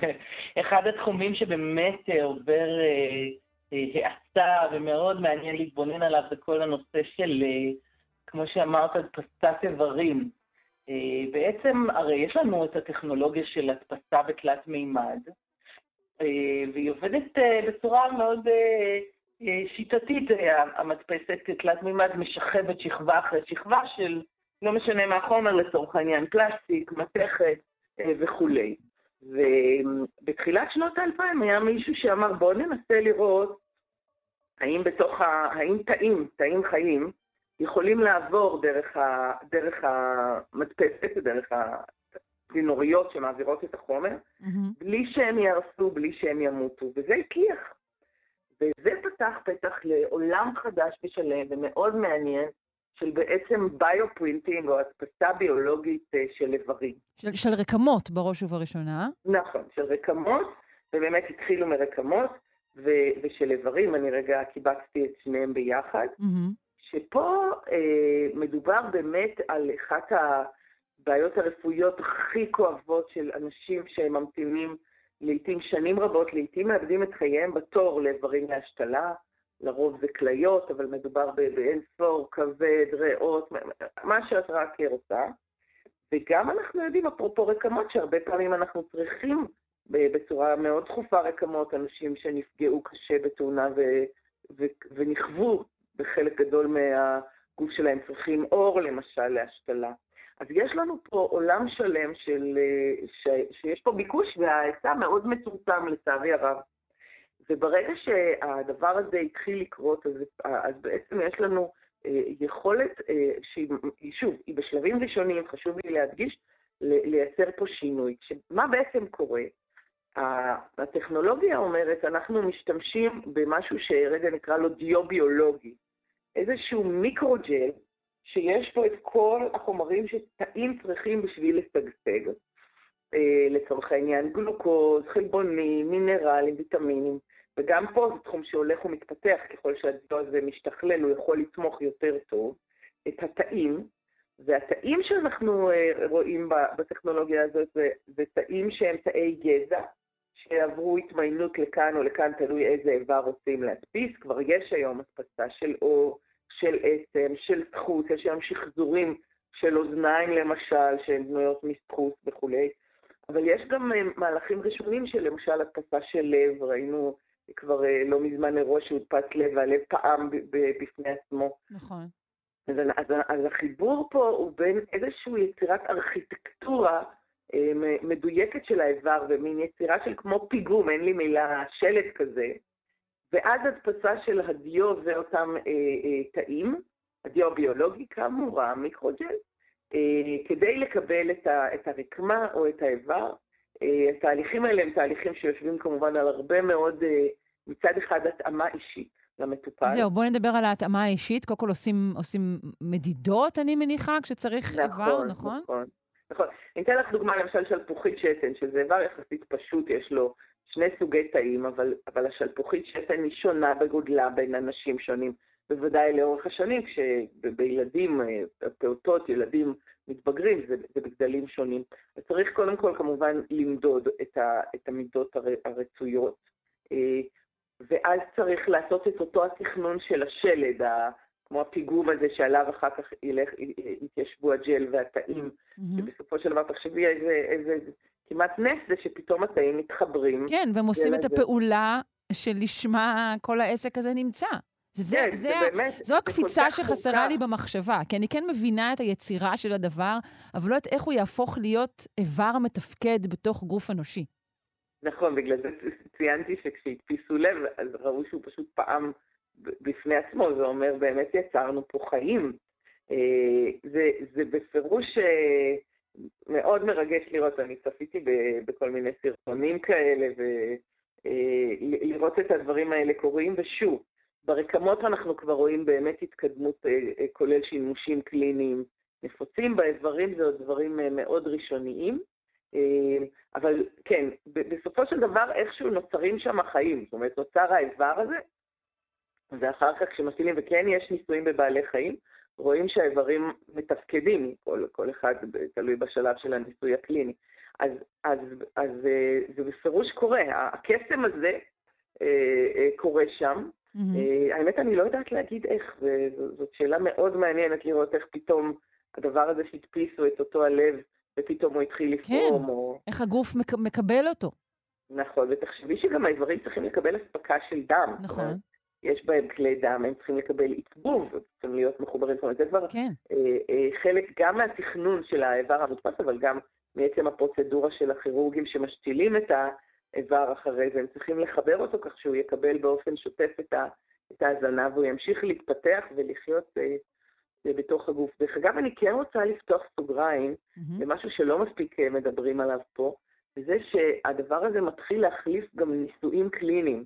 אחד התחומים שבאמת עובר האצה ומאוד מעניין להתבונן עליו זה כל הנושא של כמו שאמרת, הדפסת איברים. אה, בעצם, הרי יש לנו את הטכנולוגיה של הדפסה בתלת מימד, אה, והיא עובדת אה, בצורה מאוד שיטתית, המדפסת תלת מימד משכבת שכבה אחרי שכבה של, לא משנה מה החומר לצורך העניין, פלסטיק, מתכת וכולי. ובתחילת שנות האלפיים היה מישהו שאמר בואו ננסה לראות האם בתוך ה... האם תאים, תאים חיים, יכולים לעבור דרך, ה, דרך המדפסת, דרך הצינוריות שמעבירות את החומר, mm-hmm. בלי שהם יהרסו, בלי שהם ימותו, וזה הצליח. וזה פתח פתח לעולם חדש ושלם ומאוד מעניין של בעצם ביופרינטינג או הדפסה ביולוגית אה, של איברים.
של, של רקמות בראש ובראשונה.
נכון, של רקמות, ובאמת התחילו מרקמות ו- ושל איברים, אני רגע קיבצתי את שניהם ביחד. Mm-hmm. שפה אה, מדובר באמת על אחת הבעיות הרפואיות הכי כואבות של אנשים שממתינים
לעיתים שנים רבות, לעיתים מאבדים את חייהם בתור לאיברים להשתלה, לרוב זה כליות, אבל מדובר באין ספור, כבד, ריאות, מה שאת רק רוצה. וגם אנחנו יודעים, אפרופו רקמות, שהרבה פעמים אנחנו צריכים בצורה מאוד דחופה רקמות, אנשים שנפגעו קשה בתאונה ו, ו, ונכוו בחלק גדול מהגוף שלהם, צריכים אור למשל להשתלה. אז יש לנו פה עולם שלם של, ש, שיש פה ביקוש וההיצע מאוד מצומצם לצערי הרב. וברגע שהדבר הזה התחיל לקרות, אז, אז בעצם יש לנו אה, יכולת אה, שהיא, שוב, היא בשלבים ראשונים, חשוב לי להדגיש, לייצר פה שינוי. מה בעצם קורה? הטכנולוגיה אומרת, אנחנו משתמשים במשהו שרגע נקרא לו דיו-ביולוגי, איזשהו מיקרוג'ל שיש פה את כל החומרים שתאים צריכים בשביל לשגשג. אה, לצורך העניין גלוקוז, חלבונים, מינרלים, ויטמינים, וגם פה זה תחום שהולך ומתפתח, ככל שהדיו הזה משתכלל הוא יכול לתמוך יותר טוב, את התאים, והתאים שאנחנו אה, רואים בטכנולוגיה הזאת זה, זה תאים שהם תאי גזע, שעברו התמיינות לכאן או לכאן, תלוי איזה איבר רוצים להדפיס. כבר יש היום הדפסה של אור, של עצם, של סחוס, יש היום שחזורים של אוזניים למשל, שהן בנויות מסחוס וכולי. אבל יש גם אה, מהלכים ראשונים של למשל הדפסה של לב, ראינו כבר אה, לא מזמן אירוע שהודפס לב, והלב פעם בפני עצמו.
נכון.
אז, אז, אז החיבור פה הוא בין איזושהי יצירת ארכיטקטורה מדויקת של האיבר ומין יצירה של כמו פיגום, אין לי מילה, שלט כזה, ואז הדפסה של הדיו ואותם אה, אה, תאים, הדיו הביולוגי כאמור, המיקרוג'ל, אה, כדי לקבל את, ה, את הרקמה או את האיבר. אה, התהליכים האלה הם תהליכים שיושבים כמובן על הרבה מאוד, אה, מצד אחד התאמה אישית. למטופל.
זהו, בואי נדבר על ההתאמה האישית. קודם כל עושים, עושים מדידות, אני מניחה, כשצריך נכון, איבר, נכון?
נכון, נכון. אני אתן לך דוגמה למשל שלפוחית שתן, שזה איבר יחסית פשוט, יש לו שני סוגי תאים, אבל, אבל השלפוחית שתן היא שונה בגודלה בין אנשים שונים. בוודאי לאורך השנים, כשבילדים, אה, פעוטות, ילדים מתבגרים, זה, זה בגדלים שונים. אז צריך קודם כל כמובן למדוד את, ה, את המידות הר, הרצויות. אה, ואז צריך לעשות את אותו התכנון של השלד, כמו הפיגום הזה שעליו אחר כך ילך, יתיישבו הג'ל והתאים, mm-hmm. שבסופו של דבר תחשבי איזה, איזה כמעט נס זה שפתאום התאים מתחברים.
כן, והם עושים את הפעולה שלשמה כל העסק הזה נמצא. זה, כן, זה, זה באמת, זו הקפיצה שחסרה מורכב. לי במחשבה, כי אני כן מבינה את היצירה של הדבר, אבל לא יודעת איך הוא יהפוך להיות איבר מתפקד בתוך גוף אנושי.
נכון, בגלל זה ציינתי שכשהדפיסו לב, אז ראו שהוא פשוט פעם בפני עצמו, זה אומר באמת יצרנו פה חיים. אה, זה, זה בפירוש אה, מאוד מרגש לראות, אני צפיתי בכל מיני סרטונים כאלה, ולראות אה, את הדברים האלה קורים, ושוב, ברקמות אנחנו כבר רואים באמת התקדמות, כולל שימושים קליניים נפוצים, באיברים זה עוד דברים מאוד ראשוניים. אבל כן, בסופו של דבר איכשהו נוצרים שם החיים, זאת אומרת, נוצר האיבר הזה, ואחר כך כשמפעילים, וכן יש ניסויים בבעלי חיים, רואים שהאיברים מתפקדים, כל, כל אחד תלוי בשלב של הניסוי הקליני. אז, אז, אז אה, זה בפירוש קורה, הקסם הזה אה, אה, קורה שם. Mm-hmm. האמת, אני לא יודעת להגיד איך, זאת שאלה מאוד מעניינת לראות איך פתאום הדבר הזה שהדפיסו את אותו הלב, ופתאום הוא התחיל לפעום.
כן, או... איך הגוף מק- מקבל אותו.
נכון, ותחשבי שגם האיברים צריכים לקבל אספקה של דם.
נכון.
יש בהם כלי דם, הם צריכים לקבל עיצבוב, צריכים להיות מחוברים, זאת אומרת, זה כבר
כן.
אה, אה, חלק גם מהתכנון של האיבר המודפס, אבל גם מעצם הפרוצדורה של הכירורגים שמשתילים את האיבר אחרי זה, הם צריכים לחבר אותו כך שהוא יקבל באופן שוטף את, ה, את ההזנה והוא ימשיך להתפתח ולחיות אה, אה, בתוך הגוף. דרך אגב, אני כן רוצה לפתוח סוגריים mm-hmm. למשהו שלא מספיק אה, מדברים עליו פה, וזה שהדבר הזה מתחיל להחליף גם ניסויים קליניים.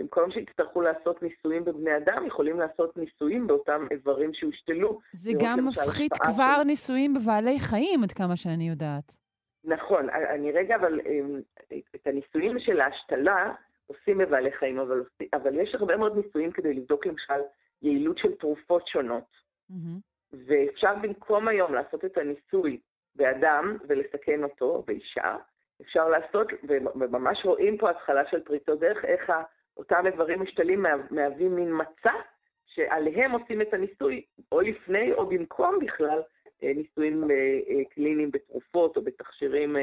במקום שיצטרכו לעשות ניסויים בבני אדם, יכולים לעשות ניסויים באותם איברים שהושתלו.
זה גם מפחית כבר של... ניסויים בבעלי חיים, עד כמה שאני יודעת.
נכון, אני רגע, אבל אמ, את הניסויים של ההשתלה עושים בבעלי חיים, אבל, אבל יש הרבה מאוד ניסויים כדי לבדוק למשל יעילות של תרופות שונות. Mm-hmm. ואפשר במקום היום לעשות את הניסוי באדם ולסכן אותו, באישה, אפשר לעשות, וממש רואים פה התחלה של פריצות דרך, איך אותם איברים משתלים מהווים מין מצע שעליהם עושים את הניסוי, או לפני או במקום בכלל, אה, ניסויים אה, אה, קליניים בתרופות או בתכשירים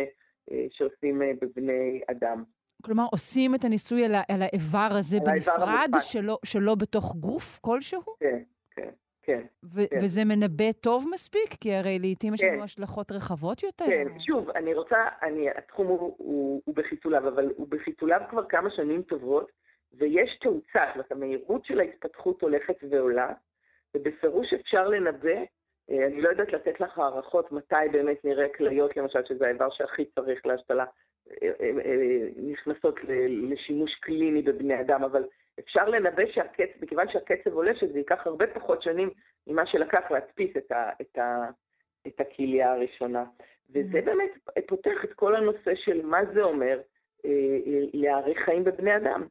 שעושים בבני אדם.
כלומר, עושים את הניסוי על, על האיבר הזה בנפרד, שלא, שלא בתוך גוף כלשהו?
כן, כן. כן,
ו- כן. וזה מנבא טוב מספיק? כי הרי לעיתים יש לנו כן. השלכות רחבות יותר.
כן, שוב, אני רוצה, אני, התחום הוא, הוא, הוא בחיתוליו, אבל הוא בחיתוליו כבר כמה שנים טובות, ויש תאוצה, זאת אומרת, המהירות של ההתפתחות הולכת ועולה, ובפירוש אפשר לנבא, אה, אני לא יודעת לתת לך הערכות מתי באמת נראה כליות, למשל, שזה האיבר שהכי צריך להשתלה, אה, אה, נכנסות לשימוש קליני בבני אדם, אבל אפשר לנבא שהקצב, מכיוון שהקצב עולה, שזה ייקח הרבה פחות שנים ממה שלקח להדפיס את, ה, את, ה, את הכליה הראשונה. וזה mm-hmm. באמת פותח את כל הנושא של מה זה אומר להאריך חיים בבני אדם.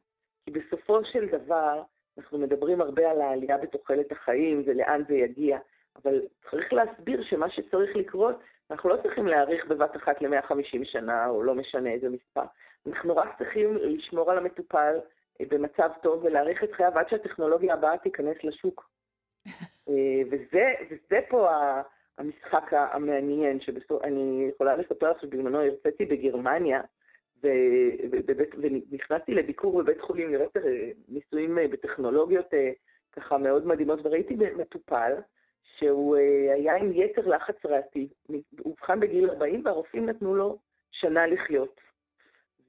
כי בסופו של דבר, אנחנו מדברים הרבה על העלייה בתוחלת החיים ולאן זה יגיע, אבל צריך להסביר שמה שצריך לקרות, אנחנו לא צריכים להאריך בבת אחת ל-150 שנה, או לא משנה איזה מספר. אנחנו רק צריכים לשמור על המטופל אה, במצב טוב ולהאריך את חייו עד שהטכנולוגיה הבאה תיכנס לשוק. אה, וזה, וזה פה המשחק המעניין, שאני יכולה לספר לך שבזמנו הרציתי בגרמניה, ונכנסתי לביקור בבית חולים לראות אה, ניסויים בטכנולוגיות ככה מאוד מדהימות, וראיתי מטופל שהוא היה עם יתר לחץ ריאתי, הוא אובחן בגיל 40 והרופאים נתנו לו שנה לחיות.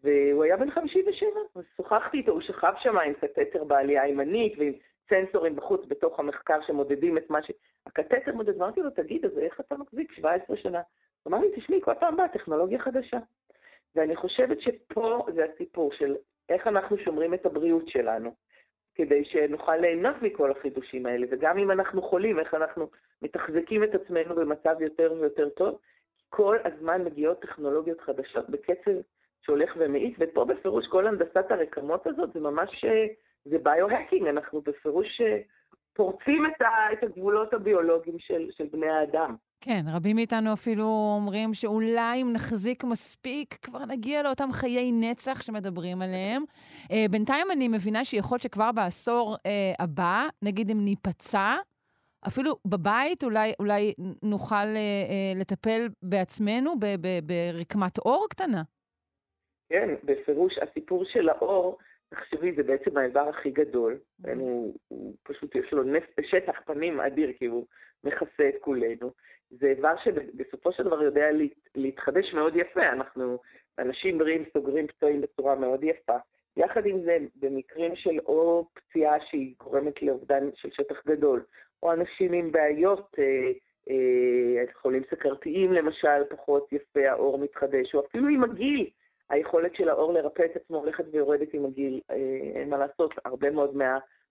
והוא היה בן 57, אז שוחחתי איתו, הוא שכב שם עם קטטר בעלייה הימנית ועם סנסורים בחוץ בתוך המחקר שמודדים את מה ש... הקטטר מודד, אמרתי לו, תגיד, אז איך אתה מחזיק 17 שנה? הוא אמר לי, תשמעי, כל פעם באה טכנולוגיה חדשה. ואני חושבת שפה זה הסיפור של איך אנחנו שומרים את הבריאות שלנו, כדי שנוכל ליהנות מכל החידושים האלה, וגם אם אנחנו חולים, איך אנחנו מתחזקים את עצמנו במצב יותר ויותר טוב. כל הזמן מגיעות טכנולוגיות חדשות בקצב שהולך ומאיץ, ופה בפירוש כל הנדסת הרקמות הזאת זה ממש, אה, זה ביו-הקינג, אנחנו בפירוש אה, פורצים את, את הגבולות הביולוגיים של, של בני האדם.
כן, רבים מאיתנו אפילו אומרים שאולי אם נחזיק מספיק, כבר נגיע לאותם חיי נצח שמדברים עליהם. Uh, בינתיים אני מבינה שיכול להיות שכבר בעשור uh, הבא, נגיד אם ניפצע, אפילו בבית אולי, אולי נוכל uh, uh, לטפל בעצמנו ברקמת אור קטנה.
כן, בפירוש הסיפור של האור, תחשבי, זה בעצם האיבר הכי גדול. Mm-hmm. הוא, הוא פשוט, יש לו נפט בשטח פנים אדיר, כי הוא מכסה את כולנו. זה איבר שבסופו של דבר יודע להתחדש מאוד יפה. אנחנו, אנשים בריאים סוגרים פצועים בצורה מאוד יפה. יחד עם זה, במקרים של או פציעה שהיא גורמת לאובדן של שטח גדול, או אנשים עם בעיות, אה, אה, חולים סכרתיים למשל, פחות יפה, האור מתחדש, או אפילו עם הגיל, היכולת של האור לרפא את עצמו הולכת ויורדת עם הגיל. אה, אין מה לעשות, הרבה מאוד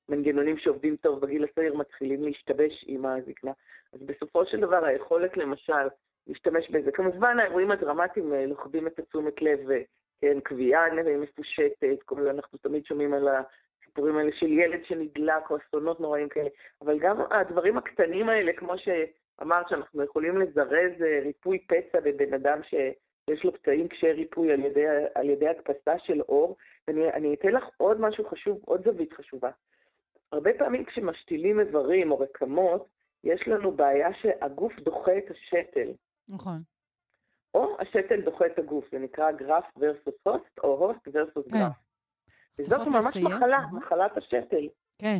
מהמנגנונים שעובדים טוב בגיל הצעיר מתחילים להשתבש עם הזקנה. אז בסופו של דבר היכולת למשל להשתמש בזה, כמובן האירועים הדרמטיים אה, לוכדים את התשומת לב, אה, כן, קביעה מפושטת, כל, אנחנו תמיד שומעים על הסיפורים האלה של ילד שנדלק או אסונות נוראים כאלה, אבל גם הדברים הקטנים האלה, כמו שאמרת, שאנחנו יכולים לזרז ריפוי פצע בבן אדם ש... יש לו פצעים קשי ריפוי על ידי, על ידי הדפסה של אור. ואני אתן לך עוד משהו חשוב, עוד זווית חשובה. הרבה פעמים כשמשתילים איברים או רקמות, יש לנו בעיה שהגוף דוחה את השתל.
נכון.
או השתל דוחה את הגוף, זה נקרא גרף ורסוס הוסט, או הוסט ורסוס גרף. וזאת ממש לסיים. מחלה, uh-huh. מחלת השתל.
כן.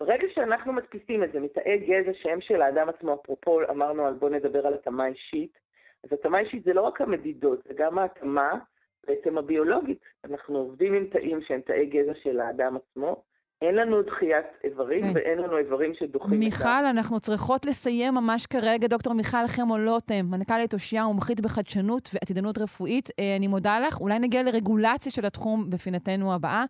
ברגע שאנחנו מדפיסים את זה מתאי גזע שם של האדם עצמו, אפרופו אמרנו על בוא נדבר על התאמה אישית, אז התאמה אישית זה לא רק המדידות, זה גם ההתאמה בעצם הביולוגית. אנחנו עובדים עם תאים שהם תאי גזע של האדם עצמו. אין לנו דחיית איברים כן. ואין לנו איברים שדוחים
מיכל, את ה... מיכל, אנחנו צריכות לסיים ממש כרגע. דוקטור מיכל חמו-לוטם, מנכ"לית אושייה, מומחית בחדשנות ועתידנות רפואית. אה, אני מודה לך. אולי נגיע לרגולציה של התחום בפינתנו הבאה.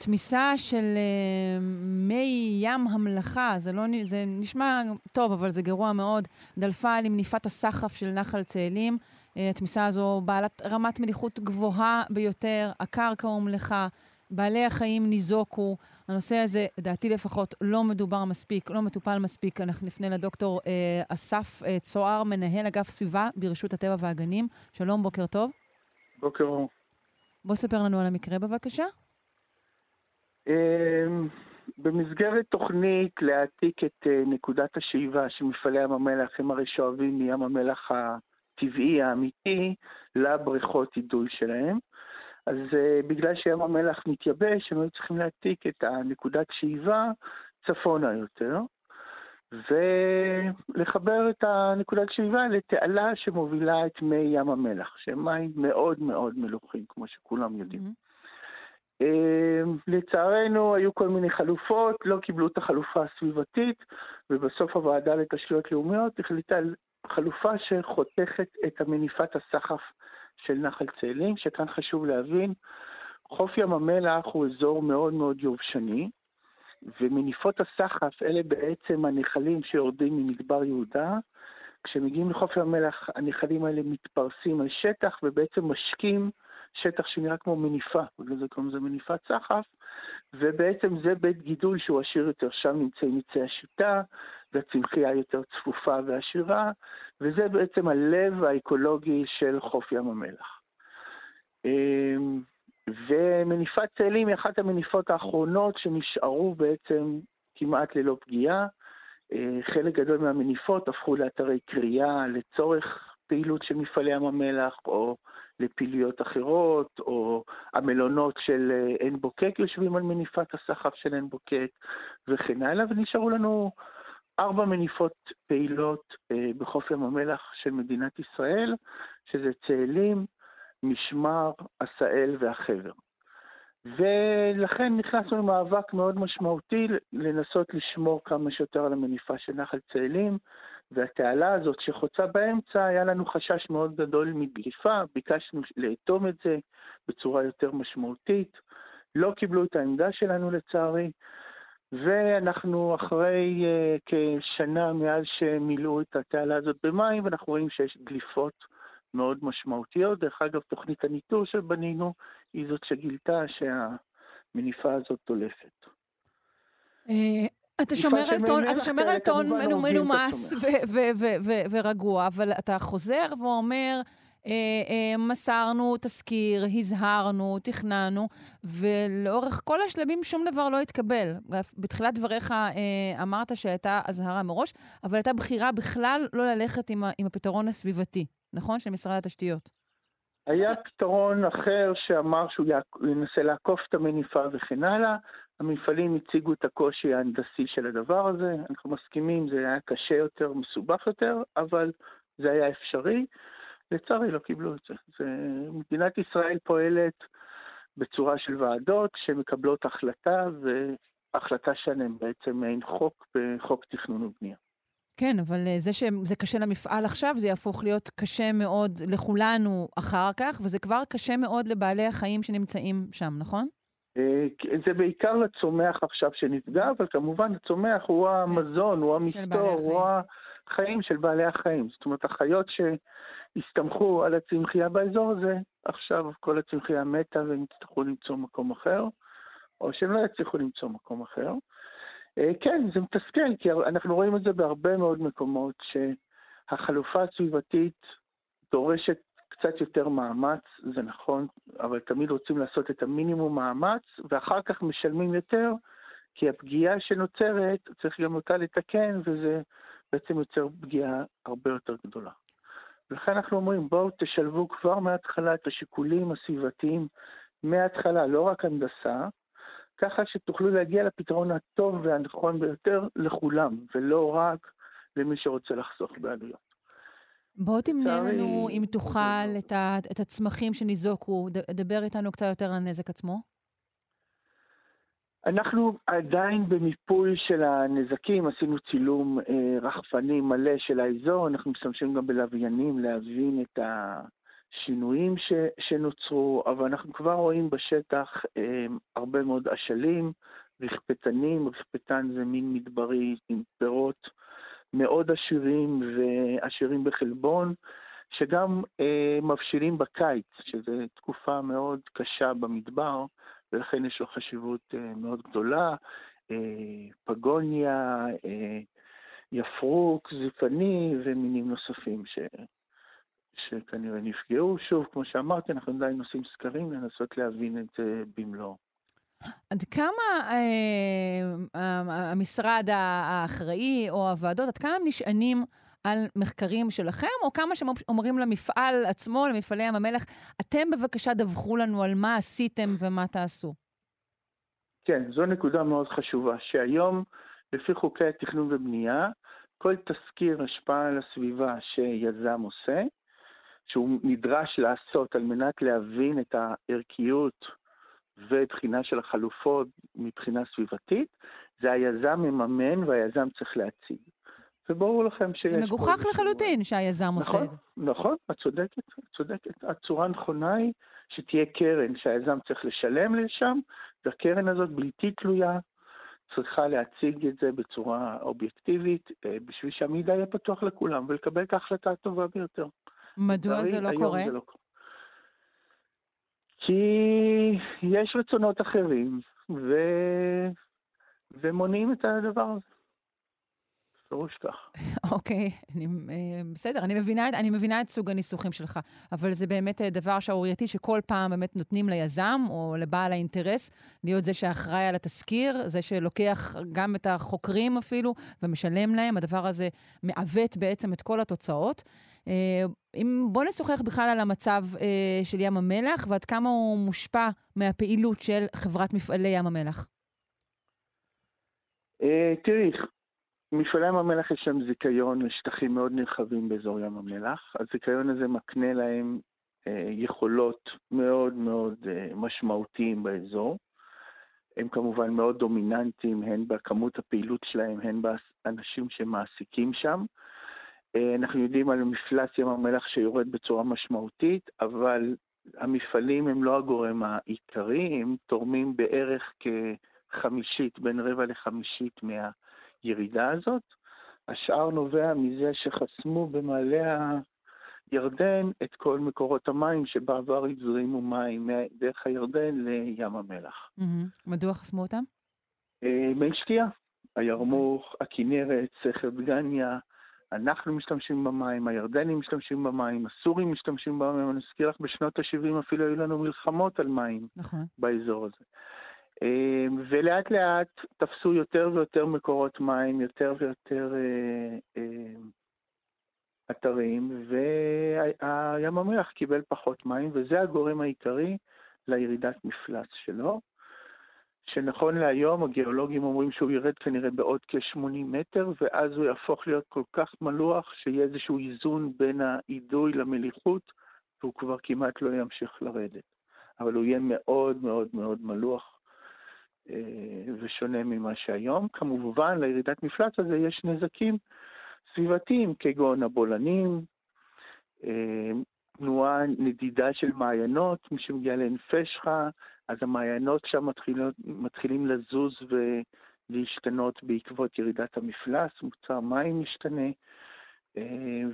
תמיסה של uh, מי ים המלאכה, זה, לא, זה נשמע טוב, אבל זה גרוע מאוד, דלפה על מניפת הסחף של נחל צאלים. Uh, התמיסה הזו בעלת רמת מליחות גבוהה ביותר, הקרקע הומלכה, בעלי החיים ניזוקו. הנושא הזה, לדעתי לפחות, לא מדובר מספיק, לא מטופל מספיק. אנחנו נפנה לדוקטור אה, אסף אה, צוהר, מנהל אגף סביבה ברשות הטבע והגנים. שלום, בוקר טוב.
בוקר אור.
בוא ספר לנו על המקרה בבקשה.
אמ, במסגרת תוכנית להעתיק את אה, נקודת השאיבה של מפעלי ים המלח, הם הרי שואבים מים המלח הטבעי האמיתי לבריכות אידוי שלהם. אז uh, בגלל שים המלח מתייבש, הם היו צריכים להעתיק את הנקודת שאיבה צפונה יותר, ולחבר את הנקודת שאיבה לתעלה שמובילה את מי ים המלח, שהם מים מאוד מאוד מלוכים, כמו שכולם יודעים. Mm-hmm. לצערנו היו כל מיני חלופות, לא קיבלו את החלופה הסביבתית, ובסוף הוועדה לתשתיות לאומיות החליטה על חלופה שחותכת את מניפת הסחף של נחל צאלים, שכאן חשוב להבין, חוף ים המלח הוא אזור מאוד מאוד יובשני, ומניפות הסחף אלה בעצם הנחלים שיורדים ממדבר יהודה. כשמגיעים לחוף ים המלח, הנחלים האלה מתפרסים על שטח ובעצם משקים שטח שנראה כמו מניפה, בגלל זה קוראים לזה מניפת סחף, ובעצם זה בית גידול שהוא עשיר יותר, שם נמצאים עצי השיטה, והצמחייה יותר צפופה ועשירה, וזה בעצם הלב האקולוגי של חוף ים המלח. אמ, ומניפת צאלים היא אחת המניפות האחרונות שנשארו בעצם כמעט ללא פגיעה. אה, חלק גדול מהמניפות הפכו לאתרי קריאה לצורך פעילות של מפעלי ים המלח, או לפעילויות אחרות, או המלונות של אה, עין בוקק יושבים על מניפת הסחף של עין בוקק, וכן הלאה, ונשארו לנו ארבע מניפות פעילות אה, בחוף ים המלח של מדינת ישראל, שזה צאלים, משמר, עשאל והחבר. ולכן נכנסנו למאבק מאוד משמעותי לנסות לשמור כמה שיותר על המניפה של נחל צאלים, והתעלה הזאת שחוצה באמצע, היה לנו חשש מאוד גדול מדליפה, ביקשנו לאטום את זה בצורה יותר משמעותית. לא קיבלו את העמדה שלנו לצערי, ואנחנו אחרי uh, כשנה מאז שמילאו את התעלה הזאת במים, ואנחנו רואים שיש דליפות מאוד משמעותיות. דרך אגב, תוכנית הניטור שבנינו היא זאת שגילתה שהמניפה הזאת דולפת.
אתה שומר על טון, אתה שומר על טון מנומס ורגוע, אבל אתה חוזר ואומר, אה, אה, מסרנו תזכיר, הזהרנו, תכננו, ולאורך כל השלבים שום דבר לא התקבל. בתחילת דבריך אה, אמרת שהייתה אזהרה מראש, אבל הייתה בחירה בכלל לא ללכת עם, עם הפתרון הסביבתי, נכון? של משרד התשתיות.
היה פתרון אחר שאמר שהוא ינסה לעקוף את המניפה וכן הלאה. המפעלים הציגו את הקושי ההנדסי של הדבר הזה, אנחנו מסכימים, זה היה קשה יותר, מסובך יותר, אבל זה היה אפשרי. לצערי לא קיבלו את זה. זה. מדינת ישראל פועלת בצורה של ועדות שמקבלות החלטה, והחלטה שלהם בעצם מעין חוק בחוק תכנון ובנייה.
כן, אבל אה, זה שזה קשה למפעל עכשיו, זה יהפוך להיות קשה מאוד לכולנו אחר כך, וזה כבר קשה מאוד לבעלי החיים שנמצאים שם, נכון?
אה, זה בעיקר לצומח עכשיו שנפגע, אבל כמובן הצומח הוא כן. המזון, הוא המסתור, הוא החיים של בעלי החיים. זאת אומרת, החיות שהסתמכו על הצמחייה באזור הזה, עכשיו כל הצמחייה מתה והם יצטרכו למצוא מקום אחר, או שהם לא יצליחו למצוא מקום אחר. אה, כן, זה מתסכל, כי אנחנו רואים את זה בהרבה מאוד מקומות, שהחלופה הסביבתית דורשת קצת יותר מאמץ, זה נכון, אבל תמיד רוצים לעשות את המינימום מאמץ, ואחר כך משלמים יותר, כי הפגיעה שנוצרת, צריך גם אותה לתקן, וזה בעצם יוצר פגיעה הרבה יותר גדולה. ולכן אנחנו אומרים, בואו תשלבו כבר מההתחלה את השיקולים הסביבתיים מההתחלה, לא רק הנדסה, ככה שתוכלו להגיע לפתרון הטוב והנכון ביותר לכולם, ולא רק למי שרוצה לחסוך בעלויות.
בוא תמנה לנו, אם תוכל, את, ה, את הצמחים שניזוקו. דבר איתנו קצת יותר על הנזק עצמו.
אנחנו עדיין במיפוי של הנזקים, עשינו צילום אה, רחפני מלא של האזור, אנחנו משתמשים גם בלוויינים להבין את השינויים ש, שנוצרו, אבל אנחנו כבר רואים בשטח אה, הרבה מאוד אשלים, רכפתנים, רכפתן זה מין מדברי עם פירות. מאוד עשירים ועשירים בחלבון, שגם אה, מבשילים בקיץ, שזו תקופה מאוד קשה במדבר, ולכן יש לו חשיבות מאוד גדולה. פגוניה, יפרוק, זיפני ומינים נוספים ש... שכנראה נפגעו. שוב, כמו שאמרתי, אנחנו עדיין עושים סקרים לנסות להבין את זה במלואו.
עד כמה אה, המשרד האחראי או הוועדות, עד כמה הם נשענים על מחקרים שלכם, או כמה שהם אומרים למפעל עצמו, למפעלי ים המלח, אתם בבקשה דווחו לנו על מה עשיתם ומה תעשו?
כן, זו נקודה מאוד חשובה, שהיום, לפי חוקי התכנון ובנייה, כל תסקיר השפעה על הסביבה שיזם עושה, שהוא נדרש לעשות על מנת להבין את הערכיות ובחינה של החלופות מבחינה סביבתית, זה היזם מממן והיזם צריך להציג. וברור לכם שיש...
זה מגוחך לחלוטין שהיזם
נכון,
עושה את זה.
נכון, את צודקת, את צודקת. הצורה הנכונה היא שתהיה קרן שהיזם צריך לשלם לשם, והקרן הזאת בלתי תלויה, צריכה להציג את זה בצורה אובייקטיבית, אה, בשביל שהמידע יהיה פתוח לכולם ולקבל את ההחלטה הטובה ביותר.
מדוע זה לא קורה?
זה לא... כי יש רצונות אחרים, ו... ומונעים את הדבר הזה. בפירוש כך.
אוקיי, אני, אה, בסדר, אני מבינה, אני מבינה את סוג הניסוחים שלך, אבל זה באמת אה, דבר שערורייתי שכל פעם באמת נותנים ליזם או לבעל האינטרס להיות זה שאחראי על התסקיר, זה שלוקח גם את החוקרים אפילו ומשלם להם, הדבר הזה מעוות בעצם את כל התוצאות. אה, אם, בוא נשוחח בכלל על המצב של ים המלח ועד כמה הוא מושפע מהפעילות של חברת מפעלי ים המלח.
תראי, מפעלי ים המלח יש להם זיכיון לשטחים מאוד נרחבים באזור ים המלח. הזיכיון הזה מקנה להם אה, יכולות מאוד מאוד אה, משמעותיים באזור. הם כמובן מאוד דומיננטיים, הן בכמות הפעילות שלהם, הן באנשים שמעסיקים שם. אה, אנחנו יודעים על מפלס ים המלח שיורד בצורה משמעותית, אבל המפעלים הם לא הגורם העיקרי, הם תורמים בערך כחמישית, בין רבע לחמישית מה... הירידה הזאת. השאר נובע מזה שחסמו במעלה הירדן את כל מקורות המים שבעבר הזרימו מים דרך הירדן לים המלח.
מדוע חסמו אותם?
אה, מי שתייה. הירמוך, הכנרת, סכר דגניה, אנחנו משתמשים במים, הירדנים משתמשים במים, הסורים משתמשים במים. אני אזכיר לך, בשנות ה-70 אפילו היו לנו מלחמות על מים נכון. באזור הזה. אמ, ולאט לאט תפסו יותר ויותר מקורות מים, יותר ויותר אה, אה, אתרים, והים המלח קיבל פחות מים, וזה הגורם העיקרי לירידת מפלס שלו. שנכון להיום הגיאולוגים אומרים שהוא ירד כנראה בעוד כ-80 מטר, ואז הוא יהפוך להיות כל כך מלוח שיהיה איזשהו איזון בין האידוי למליחות, והוא כבר כמעט לא ימשיך לרדת. אבל הוא יהיה מאוד מאוד מאוד מלוח ושונה ממה שהיום. כמובן, לירידת מפלס הזה יש נזקים סביבתיים, כגון הבולענים, אה, תנועה נדידה של מעיינות, מי שמגיע לעין פשחה, אז המעיינות שם מתחילות, מתחילים לזוז ולהשתנות בעקבות ירידת המפלס, מוצר מים משתנה, אה,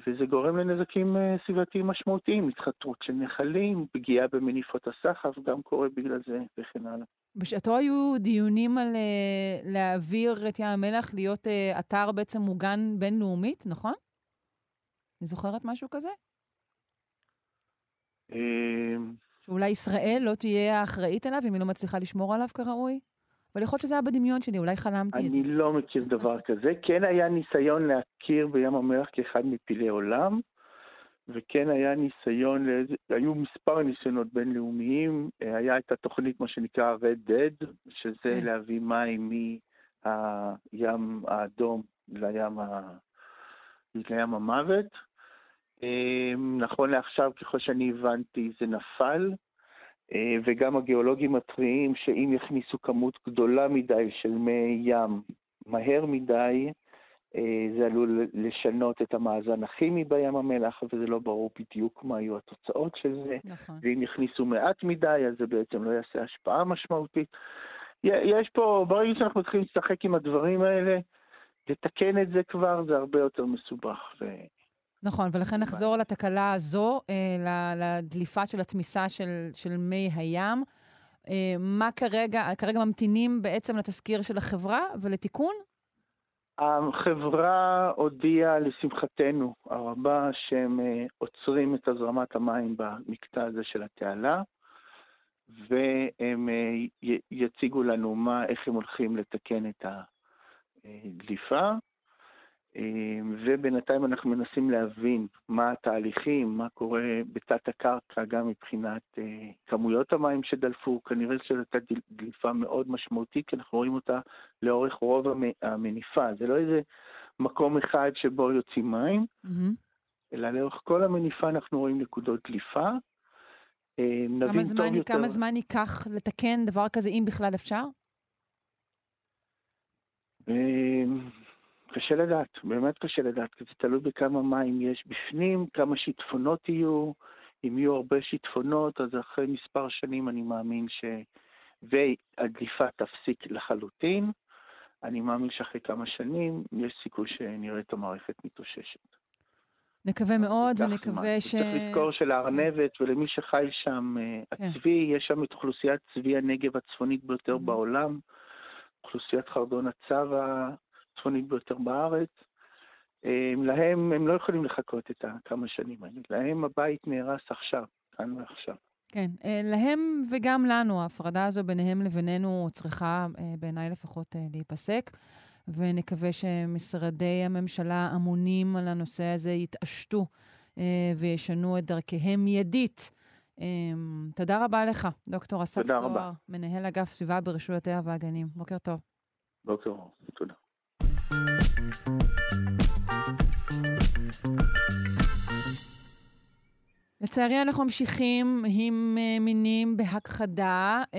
וזה גורם לנזקים סביבתיים משמעותיים, התחתרות של נחלים, פגיעה במניפות הסחף, גם קורה בגלל זה וכן הלאה.
בשעתו היו דיונים על uh, להעביר את ים המלח להיות אתר בעצם מוגן בינלאומית, נכון? אני זוכרת משהו כזה? שאולי ישראל לא תהיה האחראית עליו אם היא לא מצליחה לשמור עליו כראוי? אבל יכול להיות שזה היה בדמיון שלי, אולי חלמתי את זה.
אני לא מכיר דבר כזה. כן היה ניסיון להכיר בים המלח כאחד מפלאי עולם, וכן היה ניסיון, היו מספר ניסיונות בינלאומיים, אה, היה את התוכנית, מה שנקרא Red Dead, שזה כן. להביא מים מהים האדום לים, ה... לים המוות. אה, נכון לעכשיו, ככל שאני הבנתי, זה נפל, וגם הגיאולוגים מתריעים שאם יכניסו כמות גדולה מדי של מי ים מהר מדי, אה, זה עלול לשנות את המאזן הכימי בים המלח, וזה לא ברור בדיוק מה יהיו התוצאות של זה. נכון. ואם יכניסו מעט מדי, אז זה בעצם לא יעשה השפעה משמעותית. יש פה, ברגע שאנחנו מתחילים לשחק עם הדברים האלה, לתקן את זה כבר זה הרבה יותר מסובך.
נכון, ולכן נחזור לתקלה הזו, אה, לדליפה של התמיסה של, של מי הים. מה כרגע, כרגע ממתינים בעצם לתזכיר של החברה ולתיקון?
החברה הודיעה לשמחתנו הרבה שהם עוצרים את הזרמת המים במקטע הזה של התעלה. והם יציגו לנו מה, איך הם הולכים לתקן את הדליפה. ובינתיים אנחנו מנסים להבין מה התהליכים, מה קורה בתת הקרקע, גם מבחינת כמויות המים שדלפו. כנראה שזו הייתה דליפה מאוד משמעותית, כי אנחנו רואים אותה לאורך רוב המניפה. זה לא איזה מקום אחד שבו יוצאים מים, mm-hmm. אלא לאורך כל המניפה אנחנו רואים נקודות דליפה.
כמה זמן, יותר... כמה זמן ייקח לתקן דבר כזה, אם בכלל אפשר?
קשה לדעת, באמת קשה לדעת, כי זה תלוי בכמה מים יש בפנים, כמה שיטפונות יהיו. אם יהיו הרבה שיטפונות, אז אחרי מספר שנים אני מאמין ש... והדליפה תפסיק לחלוטין. אני מאמין שאחרי כמה שנים יש סיכוי שנראה את המערכת מתאוששת.
נקווה מאוד, ונקווה ש...
צריך לזכור שלארנבת ולמי שחי שם, אה, כן. הצבי, יש שם את אוכלוסיית צבי הנגב הצפונית ביותר בעולם, אוכלוסיית חרדון הצב הצפונית ביותר בארץ. אה, להם, הם לא יכולים לחכות את הכמה שנים האלה. להם הבית נהרס עכשיו, כאן ועכשיו.
כן, אה, להם וגם לנו, ההפרדה הזו ביניהם לבינינו צריכה, בעיניי לפחות, להיפסק. ונקווה שמשרדי הממשלה אמונים על הנושא הזה יתעשתו אה, וישנו את דרכיהם מיידית. אה, תודה רבה לך, דוקטור אסף צוהר, מנהל אגף סביבה ברשות הטבע והגנים. בוקר טוב.
בוקר טוב, תודה.
לצערי אנחנו ממשיכים עם uh, מינים בהכחדה. Uh,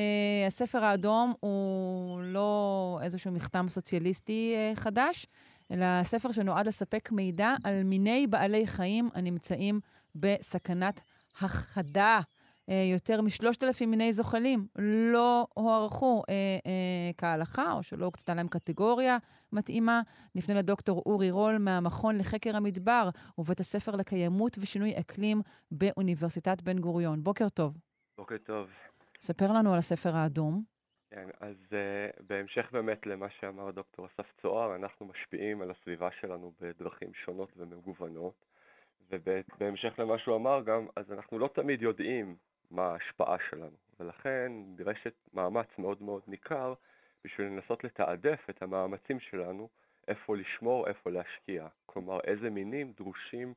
הספר האדום הוא לא איזשהו מכתם סוציאליסטי uh, חדש, אלא ספר שנועד לספק מידע על מיני בעלי חיים הנמצאים בסכנת הכחדה. אה, יותר משלושת אלפים מיני זוחלים לא הוערכו אה, אה, כהלכה, או שלא הוקצתה להם קטגוריה מתאימה. נפנה לדוקטור אורי רול מהמכון לחקר המדבר ובית הספר לקיימות ושינוי אקלים באוניברסיטת בן גוריון. בוקר טוב.
בוקר טוב.
ספר לנו על הספר האדום.
כן, אז uh, בהמשך באמת למה שאמר דוקטור אסף צוהר, אנחנו משפיעים על הסביבה שלנו בדרכים שונות ומגוונות, ובהמשך למה שהוא אמר גם, אז אנחנו לא תמיד יודעים מה ההשפעה שלנו, ולכן נדרשת מאמץ מאוד מאוד ניכר בשביל לנסות לתעדף את המאמצים שלנו איפה לשמור, איפה להשקיע. כלומר, איזה מינים דרושים,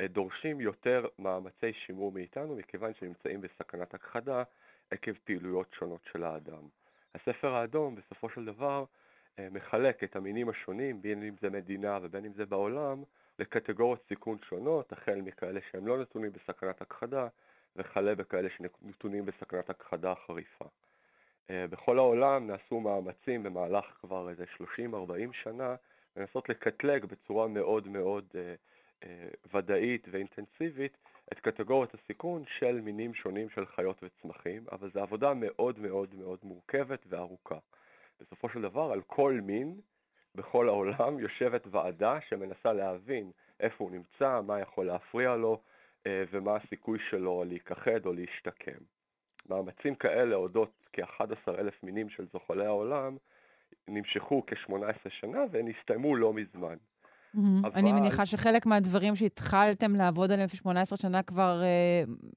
אה, דורשים יותר מאמצי שימור מאיתנו, מכיוון שנמצאים בסכנת הכחדה עקב פעילויות שונות של האדם. הספר האדום, בסופו של דבר, אה, מחלק את המינים השונים, בין אם זה מדינה ובין אם זה בעולם, לקטגוריות סיכון שונות, החל מכאלה שהם לא נתונים בסכנת הכחדה, וכלה בכאלה שנתונים בסכנת הכחדה חריפה. אה, בכל העולם נעשו מאמצים במהלך כבר איזה 30-40 שנה לנסות לקטלג בצורה מאוד מאוד אה, אה, ודאית ואינטנסיבית את קטגוריות הסיכון של מינים שונים של חיות וצמחים, אבל זו עבודה מאוד מאוד מאוד מורכבת וארוכה. בסופו של דבר, על כל מין בכל העולם יושבת ועדה שמנסה להבין איפה הוא נמצא, מה יכול להפריע לו, ומה הסיכוי שלו להיכחד או להשתקם. מאמצים כאלה אודות כ-11,000 מינים של זוחלי העולם נמשכו כ-18 שנה ונסתיימו לא מזמן.
Mm-hmm. אבל... אני מניחה שחלק מהדברים שהתחלתם לעבוד עליהם לפני 18 שנה כבר uh,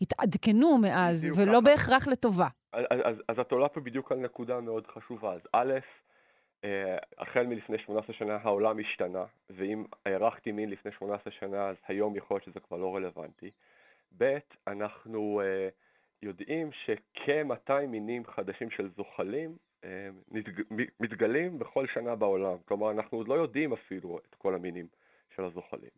התעדכנו מאז, ולא ככה. בהכרח לטובה.
אז, אז, אז את עולה פה בדיוק על נקודה מאוד חשובה. אז א', אה, החל מלפני 18 שנה העולם השתנה, ואם הערכתי מין לפני 18 שנה, אז היום יכול להיות שזה כבר לא רלוונטי. ב', אנחנו uh, יודעים שכ-200 מינים חדשים של זוחלים uh, מתגלים בכל שנה בעולם. כלומר, אנחנו עוד לא יודעים אפילו את כל המינים של הזוחלים.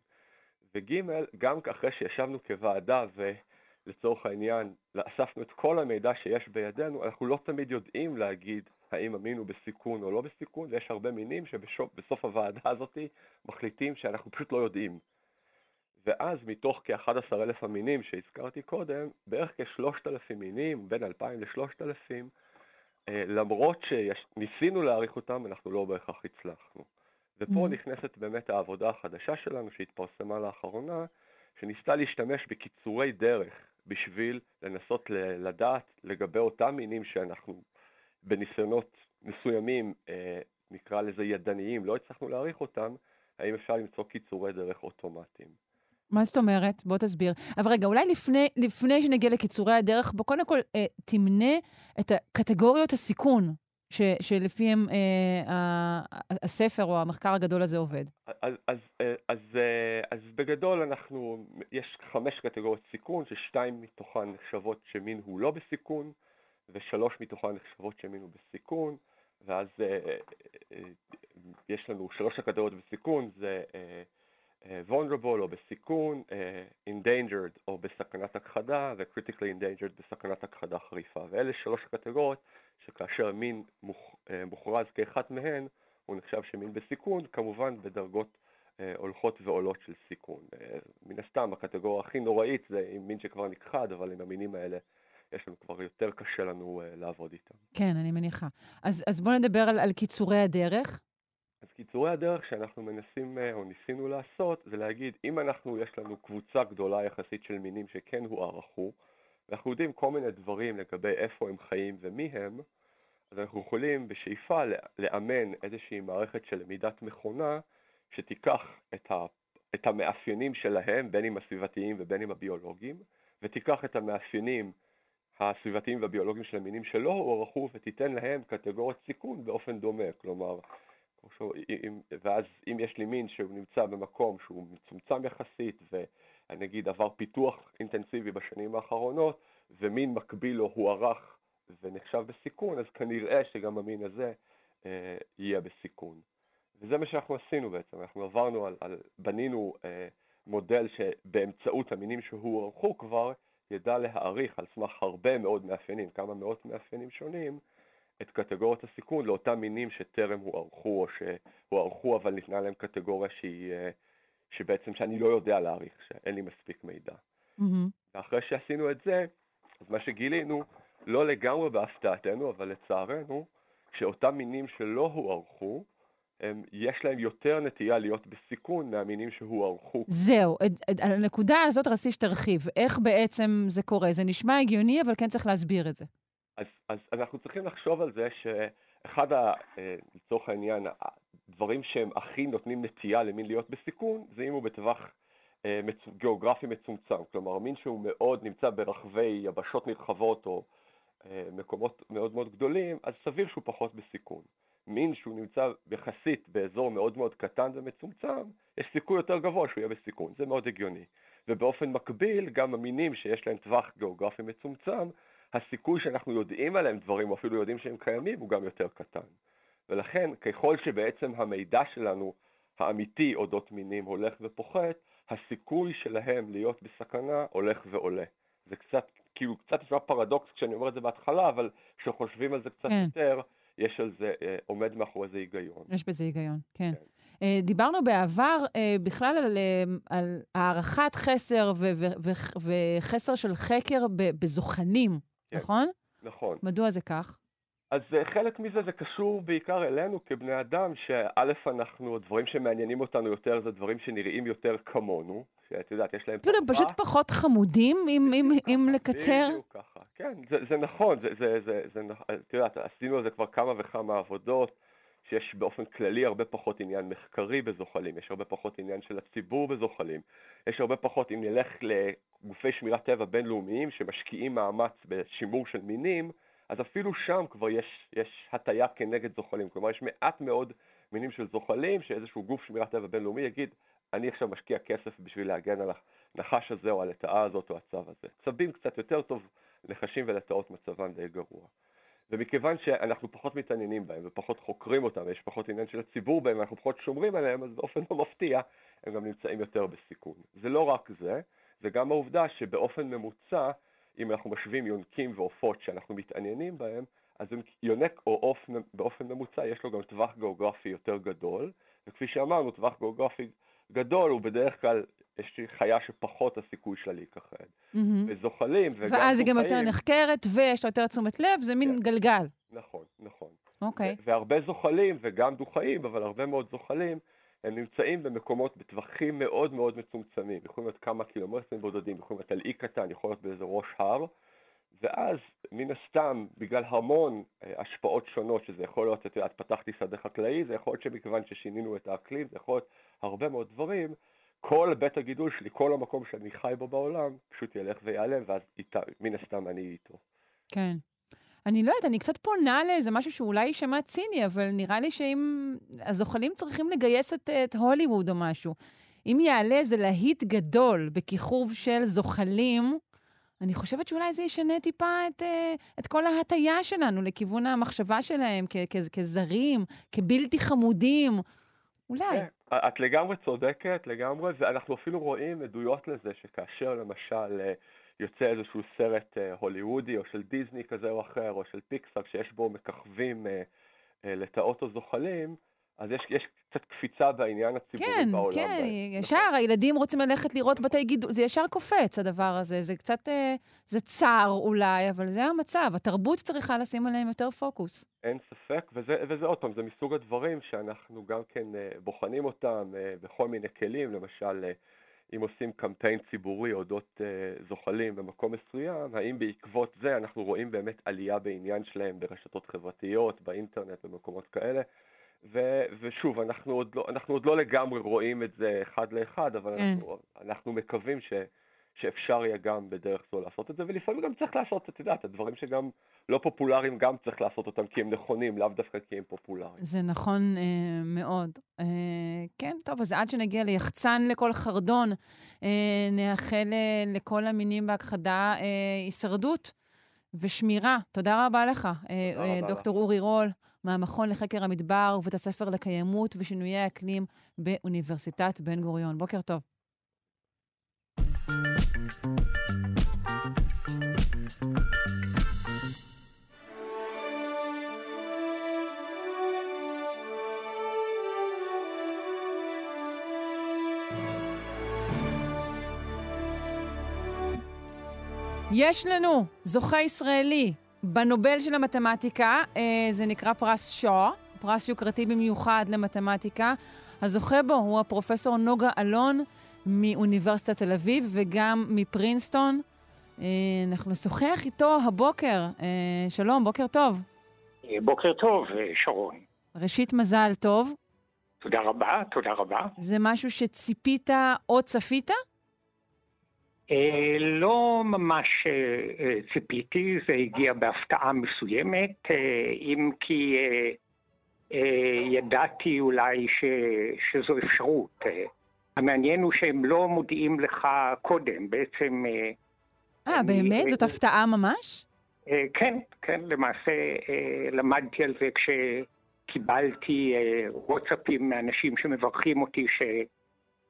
וג', גם אחרי שישבנו כוועדה ולצורך העניין אספנו את כל המידע שיש בידינו, אנחנו לא תמיד יודעים להגיד האם המין הוא בסיכון או לא בסיכון, ויש הרבה מינים שבסוף הוועדה הזאת מחליטים שאנחנו פשוט לא יודעים. ואז מתוך כ-11,000 המינים שהזכרתי קודם, בערך כ-3,000 מינים, בין 2,000 ל-3,000, למרות שניסינו להעריך אותם, אנחנו לא בהכרח הצלחנו. ופה mm-hmm. נכנסת באמת העבודה החדשה שלנו שהתפרסמה לאחרונה, שניסתה להשתמש בקיצורי דרך בשביל לנסות לדעת לגבי אותם מינים שאנחנו בניסיונות מסוימים, אה, נקרא לזה ידניים, לא הצלחנו להעריך אותם, האם אפשר למצוא קיצורי דרך אוטומטיים.
מה זאת אומרת? בוא תסביר. אבל רגע, אולי לפני, לפני שנגיע לקיצורי הדרך, בוא קודם כל אה, תמנה את קטגוריות הסיכון ש, שלפיהם אה, הספר או המחקר הגדול הזה עובד.
אז, אז, אה, אז, אה, אז בגדול אנחנו, יש חמש קטגוריות סיכון, ששתיים מתוכן נחשבות שמין הוא לא בסיכון, ושלוש מתוכן נחשבות הוא בסיכון, ואז אה, אה, יש לנו שלוש הקטגוריות בסיכון, זה אה, אה, vulnerable או בסיכון, אה, endangered או בסכנת הכחדה, ו-critically endangered בסכנת הכחדה חריפה. ואלה שלוש הקטגוריות שכאשר מין מוכ, אה, מוכרז כאחת מהן, הוא נחשב שמין בסיכון, כמובן בדרגות אה, הולכות ועולות של סיכון. אה, מן הסתם, הקטגוריה הכי נוראית זה מין שכבר נכחד, אבל עם המינים האלה יש לנו כבר יותר קשה לנו uh, לעבוד איתם.
כן, אני מניחה. אז, אז בואו נדבר על, על קיצורי הדרך.
אז קיצורי הדרך שאנחנו מנסים uh, או ניסינו לעשות, זה להגיד, אם אנחנו, יש לנו קבוצה גדולה יחסית של מינים שכן הוערכו, ואנחנו יודעים כל מיני דברים לגבי איפה הם חיים ומי הם, אז אנחנו יכולים בשאיפה לאמן איזושהי מערכת של למידת מכונה שתיקח את, ה, את המאפיינים שלהם, בין אם הסביבתיים ובין אם הביולוגיים, ותיקח את המאפיינים הסביבתיים והביולוגיים של המינים שלא הוערכו ותיתן להם קטגוריית סיכון באופן דומה. כלומר, ואז אם יש לי מין שהוא נמצא במקום שהוא מצומצם יחסית ונגיד עבר פיתוח אינטנסיבי בשנים האחרונות ומין מקביל לו הוערך ונחשב בסיכון, אז כנראה שגם המין הזה אה, יהיה בסיכון. וזה מה שאנחנו עשינו בעצם, אנחנו עברנו על, על בנינו אה, מודל שבאמצעות המינים שהוערכו כבר ידע להעריך על סמך הרבה מאוד מאפיינים, כמה מאות מאפיינים שונים, את קטגוריות הסיכון לאותם מינים שטרם הוערכו או שהוערכו אבל ניתנה להם קטגוריה שהיא, אה, שבעצם שאני לא יודע להעריך, שאין לי מספיק מידע. Mm-hmm. ואחרי שעשינו את זה, אז מה שגילינו, לא לגמרי בהפתעתנו, אבל לצערנו, שאותם מינים שלא הוערכו, הם, יש להם יותר נטייה להיות בסיכון מהמינים שהוערכו.
זהו, על הנקודה הזאת רציתי שתרחיב. איך בעצם זה קורה? זה נשמע הגיוני, אבל כן צריך להסביר את זה.
אז, אז אנחנו צריכים לחשוב על זה שאחד, ה, אה, לצורך העניין, הדברים שהם הכי נותנים נטייה למין להיות בסיכון, זה אם הוא בטווח אה, מצ... גיאוגרפי מצומצם. כלומר, מין שהוא מאוד נמצא ברחבי יבשות נרחבות או אה, מקומות מאוד מאוד גדולים, אז סביר שהוא פחות בסיכון. מין שהוא נמצא יחסית באזור מאוד מאוד קטן ומצומצם, יש סיכוי יותר גבוה שהוא יהיה בסיכון, זה מאוד הגיוני. ובאופן מקביל, גם המינים שיש להם טווח גיאוגרפי מצומצם, הסיכוי שאנחנו יודעים עליהם דברים, או אפילו יודעים שהם קיימים, הוא גם יותר קטן. ולכן, ככל שבעצם המידע שלנו, האמיתי אודות מינים, הולך ופוחת, הסיכוי שלהם להיות בסכנה הולך ועולה. זה קצת, כאילו, קצת נשמע פרדוקס כשאני אומר את זה בהתחלה, אבל כשחושבים על זה קצת כן. יותר, יש על זה, אה, עומד מאחורי זה היגיון.
יש בזה היגיון, כן. כן. אה, דיברנו בעבר אה, בכלל על, על הערכת חסר ו- ו- ו- וחסר של חקר בזוחנים, כן. נכון?
נכון.
מדוע זה כך?
אז חלק מזה זה קשור בעיקר אלינו כבני אדם, שא' אנחנו, הדברים שמעניינים אותנו יותר זה דברים שנראים יותר כמונו, שאת יודעת, יש להם...
כאילו, הם פשוט פחות חמודים, אם לקצר?
בדיוק ככה, כן, זה נכון, את יודעת, עשינו על זה כבר כמה וכמה עבודות, שיש באופן כללי הרבה פחות עניין מחקרי בזוחלים, יש הרבה פחות עניין של הציבור בזוחלים, יש הרבה פחות, אם נלך לגופי שמירת טבע בינלאומיים שמשקיעים מאמץ בשימור של מינים, אז אפילו שם כבר יש, יש הטיה כנגד זוחלים. כלומר, יש מעט מאוד מינים של זוחלים שאיזשהו גוף שמירת טבע בינלאומי יגיד, אני עכשיו משקיע כסף בשביל להגן על הנחש הזה או הלטאה הזאת או הצו הזה. צבים קצת יותר טוב, נחשים ולטאות מצבם די גרוע. ומכיוון שאנחנו פחות מתעניינים בהם ופחות חוקרים אותם ויש פחות עניין של הציבור בהם ואנחנו פחות שומרים עליהם, אז באופן לא מפתיע הם גם נמצאים יותר בסיכון. זה לא רק זה, זה גם העובדה שבאופן ממוצע, אם אנחנו משווים יונקים ועופות שאנחנו מתעניינים בהם, אז יונק או עוף באופן ממוצע יש לו גם טווח גיאוגרפי יותר גדול, וכפי שאמרנו, טווח גיאוגרפי גדול הוא בדרך כלל, יש חיה שפחות הסיכוי שלה להיכחד. Mm-hmm. וזוחלים וגם
ואז היא גם יותר נחקרת ויש לה יותר תשומת לב, זה מין כן. גלגל.
נכון, נכון.
אוקיי.
Okay. והרבה זוחלים, וגם דו-חיים, אבל הרבה מאוד זוחלים, הם נמצאים במקומות בטווחים מאוד מאוד מצומצמים, יכולים להיות כמה קילומטרים בודדים, יכולים להיות על אי קטן, יכול להיות באיזה ראש הר, ואז מן הסתם, בגלל המון אה, השפעות שונות, שזה יכול להיות, את יודעת, פתחתי שדה חקלאי, זה יכול להיות שמכיוון ששינינו את האקלים, זה יכול להיות הרבה מאוד דברים, כל בית הגידול שלי, כל המקום שאני חי בו בעולם, פשוט ילך וייעלם, ואז איתה, מן הסתם אני איתו.
כן. אני לא יודעת, אני קצת פונה לאיזה משהו שאולי יישמע ציני, אבל נראה לי שאם... הזוחלים צריכים לגייס את, את הוליווד או משהו. אם יעלה איזה להיט גדול בכיכוב של זוחלים, אני חושבת שאולי זה ישנה טיפה את, אה, את כל ההטייה שלנו לכיוון המחשבה שלהם כ- כ- כזרים, כבלתי חמודים. אולי. כן,
את לגמרי צודקת, לגמרי, ואנחנו אפילו רואים עדויות לזה שכאשר למשל אה, יוצא איזשהו סרט אה, הוליוודי או של דיסני כזה או אחר, או של פיקסאר, שיש בו מככבים לטאות או זוחלים, אז יש, יש קצת קפיצה בעניין הציבורי
כן,
בעולם.
כן, כן, ישר, נכון. הילדים רוצים ללכת לראות בתי גידול, זה ישר קופץ, הדבר הזה. זה קצת, אה, זה צר אולי, אבל זה המצב. התרבות צריכה לשים עליהם יותר פוקוס.
אין ספק, וזה, וזה עוד פעם, זה מסוג הדברים שאנחנו גם כן אה, בוחנים אותם אה, בכל מיני כלים, למשל, אה, אם עושים קמפיין ציבורי אודות אה, זוחלים במקום מסוים, האם בעקבות זה אנחנו רואים באמת עלייה בעניין שלהם ברשתות חברתיות, באינטרנט, במקומות כאלה. ו- ושוב, אנחנו עוד, לא, אנחנו עוד לא לגמרי רואים את זה אחד לאחד, אבל כן. אנחנו, אנחנו מקווים ש, שאפשר יהיה גם בדרך זו לעשות את זה, ולפעמים גם צריך לעשות, את יודעת, הדברים שגם לא פופולריים, גם צריך לעשות אותם כי הם נכונים, לאו דווקא כי הם פופולריים.
זה נכון אה, מאוד. אה, כן, טוב, אז עד שנגיע ליחצן לכל חרדון, אה, נאחל אה, לכל המינים בהכחדה אה, הישרדות ושמירה. תודה רבה לך, אה, אה, דוקטור אורי רול. מהמכון לחקר המדבר ובית הספר לקיימות ושינויי האקלים באוניברסיטת בן גוריון. בוקר טוב. יש לנו זוכה ישראלי בנובל של המתמטיקה, אה, זה נקרא פרס שו, פרס יוקרתי במיוחד למתמטיקה. הזוכה בו הוא הפרופסור נוגה אלון מאוניברסיטת תל אביב וגם מפרינסטון. אה, אנחנו נשוחח איתו הבוקר. אה, שלום, בוקר טוב.
בוקר טוב, שרון.
ראשית, מזל טוב.
תודה רבה, תודה רבה.
זה משהו שציפית או צפית?
אה, לא ממש אה, אה, ציפיתי, זה הגיע בהפתעה מסוימת, אם כי ידעתי אולי ש, שזו אפשרות. המעניין הוא שהם לא מודיעים לך קודם, בעצם...
אה, באמת? זאת הפתעה ממש?
כן, כן, למעשה למדתי על זה כשקיבלתי וואטסאפים מאנשים שמברכים אותי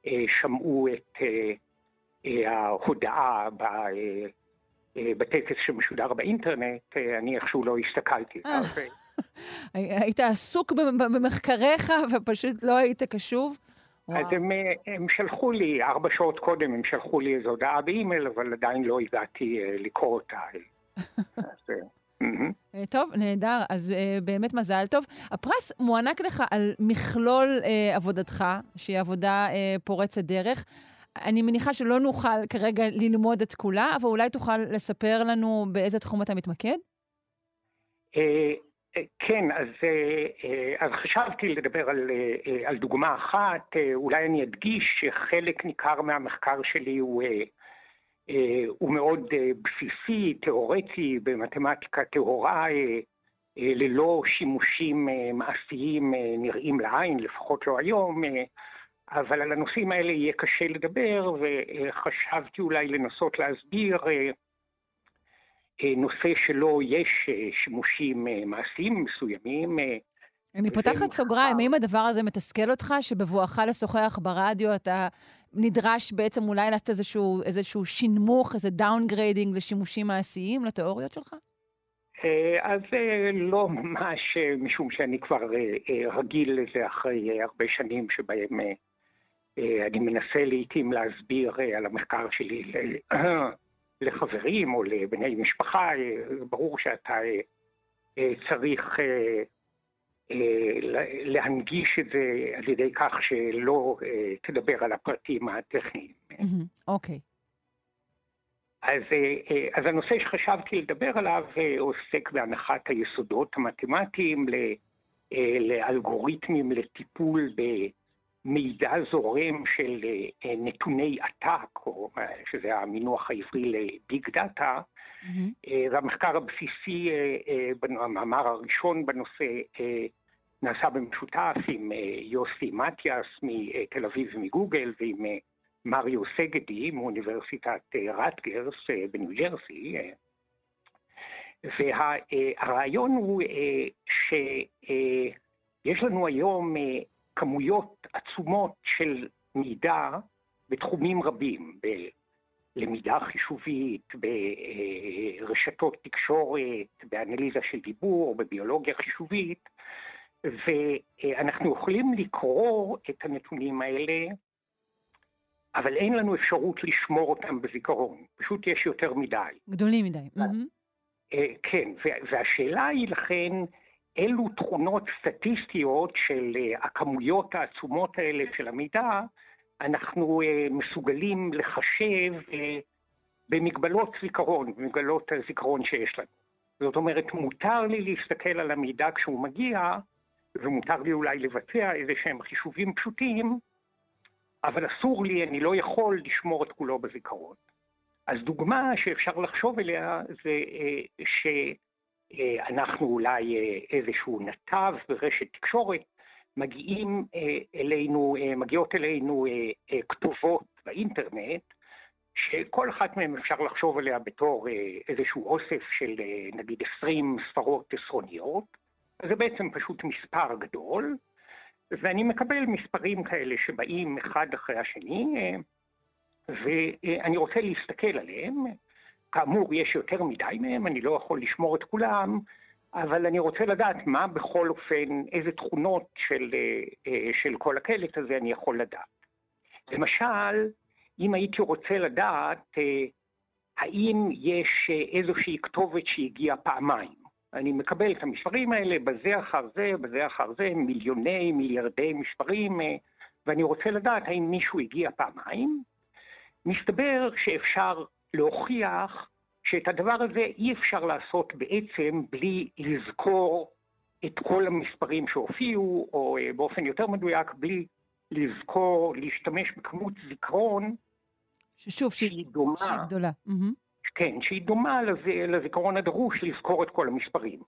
ששמעו את... ההודעה אה, בטקס שמשודר באינטרנט, אה, אני איכשהו לא הסתכלתי. אה.
היית עסוק במחקריך ופשוט לא היית קשוב?
אז הם, הם שלחו לי, ארבע שעות קודם הם שלחו לי איזו הודעה באימייל, אבל עדיין לא הגעתי לקרוא אותה. אז,
טוב, נהדר. אז uh, באמת מזל טוב. הפרס מוענק לך על מכלול uh, עבודתך, שהיא עבודה uh, פורצת דרך. אני מניחה שלא נוכל כרגע ללמוד את כולה, אבל אולי תוכל לספר לנו באיזה תחום אתה מתמקד?
אה, אה, כן, אז, אה, אז חשבתי לדבר על, על דוגמה אחת. אולי אני אדגיש שחלק ניכר מהמחקר שלי הוא, הוא מאוד בסיסי, תיאורטי, במתמטיקה טהורה, ללא שימושים מעשיים נראים לעין, לפחות לא היום. אבל על הנושאים האלה יהיה קשה לדבר, וחשבתי אולי לנסות להסביר אה, אה, נושא שלו יש אה, שימושים מעשיים מסוימים.
אני פותחת סוגריים, האם הדבר הזה מתסכל אותך, שבבואך לשוחח ברדיו אתה נדרש בעצם אולי לעשות איזשהו, איזשהו שינמוך, איזה downgrading לשימושים מעשיים, לתיאוריות שלך?
אז לא ממש, משום שאני כבר רגיל לזה אחרי הרבה שנים שבהם אה, אני מנסה לעיתים להסביר אה, על המחקר שלי לחברים או לבני משפחה, אה, ברור שאתה צריך להנגיש את זה על ידי כך שלא תדבר על הפרטים הטכניים.
אוקיי.
אז, אז הנושא שחשבתי לדבר עליו עוסק בהנחת היסודות המתמטיים לאלגוריתמים לטיפול במידע זורם של נתוני עתק, או שזה המינוח העברי לביג דאטה, Mm-hmm. והמחקר הבסיסי, המאמר הראשון בנושא, נעשה במשותף עם יוסי מתיאס מתל אביב ומגוגל ועם מריו סגדי מאוניברסיטת רטגרס בניו ג'רסי. והרעיון הוא שיש לנו היום כמויות עצומות של מידע בתחומים רבים, למידה חישובית, ברשתות תקשורת, באנליזה של דיבור, בביולוגיה חישובית, ואנחנו יכולים לקרוא את הנתונים האלה, אבל אין לנו אפשרות לשמור אותם בזיכרון, פשוט יש יותר מדי.
גדולים מדי.
כן, והשאלה היא לכן, אילו תכונות סטטיסטיות של הכמויות העצומות האלה של המידע, אנחנו uh, מסוגלים לחשב uh, במגבלות זיכרון, במגבלות הזיכרון שיש לנו. זאת אומרת, מותר לי להסתכל על המידע כשהוא מגיע, ומותר לי אולי לבצע איזה שהם חישובים פשוטים, אבל אסור לי, אני לא יכול לשמור את כולו בזיכרון. אז דוגמה שאפשר לחשוב עליה זה uh, שאנחנו אולי איזשהו נתב ברשת תקשורת מגיעים אה, אלינו, אה, מגיעות אלינו אה, כתובות באינטרנט, שכל אחת מהן אפשר לחשוב עליה בתור איזשהו אוסף של נגיד 20 ספרות עשרוניות, זה בעצם פשוט מספר גדול, ואני מקבל מספרים כאלה שבאים אחד אחרי השני, ואני רוצה להסתכל עליהם. כאמור, יש יותר מדי מהם, אני לא יכול לשמור את כולם, אבל אני רוצה לדעת מה בכל אופן, איזה תכונות של, אה, אה, של כל הקלט הזה אני יכול לדעת. למשל, אם הייתי רוצה לדעת אה, האם יש איזושהי כתובת שהגיעה פעמיים. אני מקבל את המספרים האלה בזה אחר זה, בזה אחר זה, מיליוני, מיליארדי מספרים, ואני רוצה לדעת האם מישהו הגיע פעמיים. מסתבר שאפשר להוכיח שאת הדבר הזה אי אפשר לעשות בעצם בלי לזכור את כל המספרים שהופיעו, או אה, באופן יותר מדויק, בלי לזכור, להשתמש בכמות זיכרון
ששוב, שהיא דומה. שהיא גדולה.
כן, שהיא דומה לז, לזיכרון הדרוש לזכור את כל המספרים.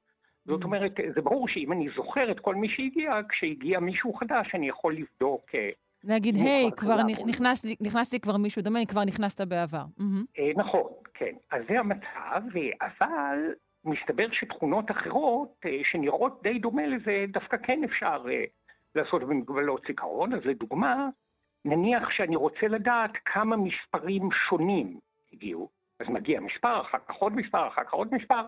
זאת אומרת, זה ברור שאם אני זוכר את כל מי שהגיע, כשהגיע מישהו חדש, אני יכול לבדוק אה,
להגיד, היי, כבר נכנסתי, נכנסתי כבר מישהו דומה, כבר נכנסת בעבר.
אה, נכון, כן. אז זה המצב, אבל מסתבר שתכונות אחרות אה, שנראות די דומה לזה, דווקא כן אפשר אה, לעשות במגבלות זיכרון. אז לדוגמה, נניח שאני רוצה לדעת כמה מספרים שונים הגיעו. אז מגיע מספר, אחר כך עוד מספר, אחר כך עוד מספר,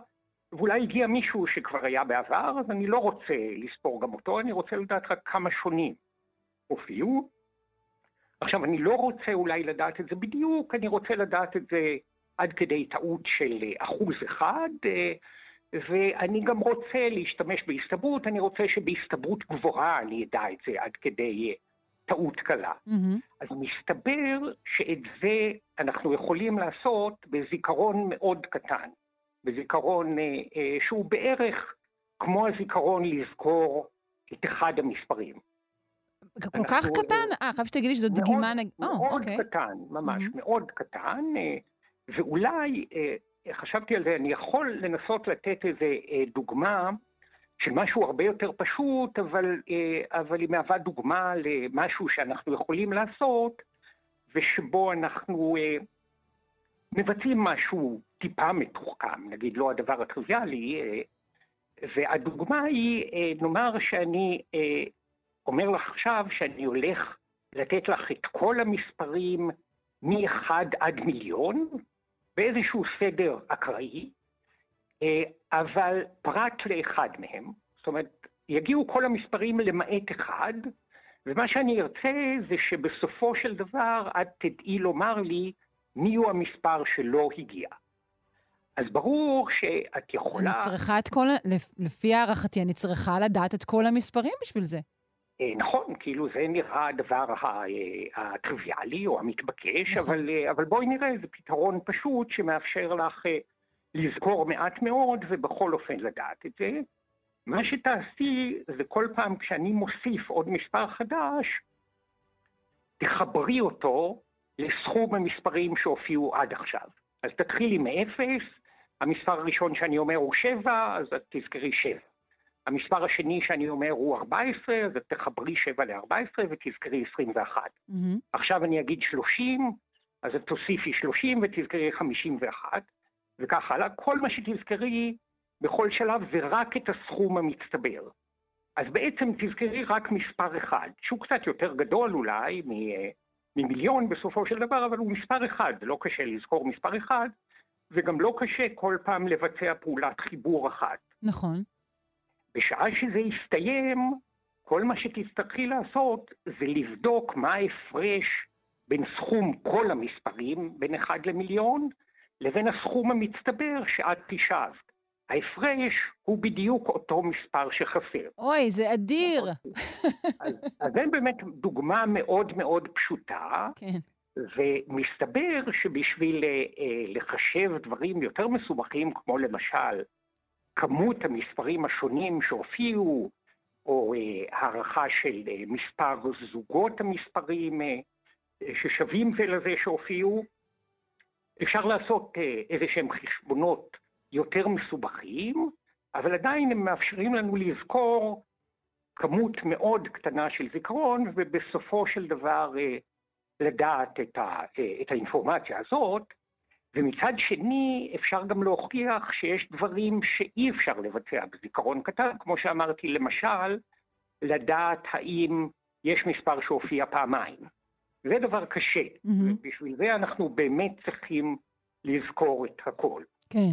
ואולי הגיע מישהו שכבר היה בעבר, אז אני לא רוצה לספור גם אותו, אני רוצה לדעת רק כמה שונים הופיעו. עכשיו, אני לא רוצה אולי לדעת את זה בדיוק, אני רוצה לדעת את זה עד כדי טעות של אחוז אחד, אה, ואני גם רוצה להשתמש בהסתברות, אני רוצה שבהסתברות גבוהה אני אדע את זה עד כדי אה, טעות קלה. Mm-hmm. אז מסתבר שאת זה אנחנו יכולים לעשות בזיכרון מאוד קטן, בזיכרון אה, שהוא בערך כמו הזיכרון לזכור את אחד המספרים.
כל כך קטן? אה, חייב שתגידי שזו דגימה...
מאוד קטן, ממש, מאוד קטן, אה, ואולי, אה, חשבתי על זה, אני יכול לנסות לתת איזו אה, דוגמה של משהו הרבה יותר פשוט, אבל, אבל היא מהווה דוגמה למשהו שאנחנו יכולים לעשות, ושבו אנחנו מבצעים משהו טיפה מתוחכם, נגיד לא הדבר הטריוויאלי, והדוגמה היא, נאמר שאני אומר לך עכשיו שאני הולך לתת לך את כל המספרים מ-1 עד מיליון, באיזשהו סדר אקראי, אה, אבל פרט לאחד מהם, זאת אומרת, יגיעו כל המספרים למעט אחד, ומה שאני ארצה זה שבסופו של דבר את תדעי לומר לי מי הוא המספר שלא הגיע. אז ברור שאת יכולה...
אני צריכה את כל... לפי הערכתי, אני צריכה לדעת את כל המספרים בשביל זה.
אה, נכון, כאילו זה נראה הדבר אה, הטריוויאלי או המתבקש, נכון. אבל, אה, אבל בואי נראה, זה פתרון פשוט שמאפשר לך לזכור מעט מאוד ובכל אופן לדעת את זה. מה שתעשי זה כל פעם כשאני מוסיף עוד מספר חדש, תחברי אותו לסכום המספרים שהופיעו עד עכשיו. אז תתחילי מאפס, המספר הראשון שאני אומר הוא שבע, אז את תזכרי שבע. המספר השני שאני אומר הוא 14, אז את תחברי 7 ל-14 ותזכרי 21. Mm-hmm. עכשיו אני אגיד 30, אז תוסיפי 30 ותזכרי 51, וכך הלאה. כל מה שתזכרי בכל שלב זה רק את הסכום המצטבר. אז בעצם תזכרי רק מספר אחד, שהוא קצת יותר גדול אולי ממיליון בסופו של דבר, אבל הוא מספר אחד, לא קשה לזכור מספר אחד, וגם לא קשה כל פעם לבצע פעולת חיבור אחת.
נכון.
בשעה שזה יסתיים, כל מה שתצטרכי לעשות זה לבדוק מה ההפרש בין סכום כל המספרים, בין 1 למיליון, לבין הסכום המצטבר שאת תשאבת. ההפרש הוא בדיוק אותו מספר שחסר.
אוי, זה אדיר.
אז, אז זה באמת דוגמה מאוד מאוד פשוטה.
כן.
ומסתבר שבשביל אה, לחשב דברים יותר מסובכים, כמו למשל כמות המספרים השונים שהופיעו, או אה, הערכה של אה, מספר זוגות המספרים אה, ששווים זה לזה שהופיעו. אפשר לעשות איזה שהם חשבונות יותר מסובכים, אבל עדיין הם מאפשרים לנו לזכור כמות מאוד קטנה של זיכרון, ובסופו של דבר לדעת את, ה, את האינפורמציה הזאת, ומצד שני, אפשר גם להוכיח שיש דברים שאי אפשר לבצע בזיכרון קטן, כמו שאמרתי, למשל, לדעת האם יש מספר שהופיע פעמיים. זה דבר קשה, mm-hmm. ובשביל זה אנחנו באמת צריכים לזכור את הכל.
כן.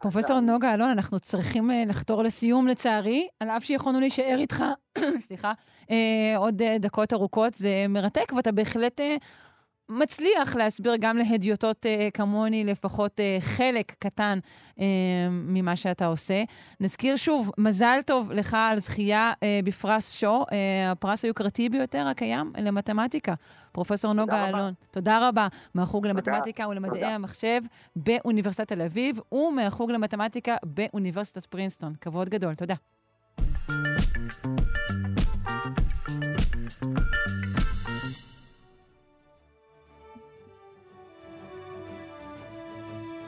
פרופסור נוגה אלון, אנחנו צריכים uh, לחתור לסיום לצערי, על אף שיכולנו להישאר איתך, סליחה, uh, עוד uh, דקות ארוכות. זה מרתק, ואתה בהחלט uh, מצליח להסביר גם להדיוטות uh, כמוני לפחות uh, חלק קטן uh, ממה שאתה עושה. נזכיר שוב, מזל טוב לך על זכייה uh, בפרס שו, uh, הפרס היוקרתי ביותר הקיים למתמטיקה. פרופסור נוגה אלון, תודה רבה, מהחוג למתמטיקה ולמדעי תודה. המחשב באוניברסיטת תל אביב, ומהחוג למתמטיקה באוניברסיטת פרינסטון. כבוד גדול, תודה.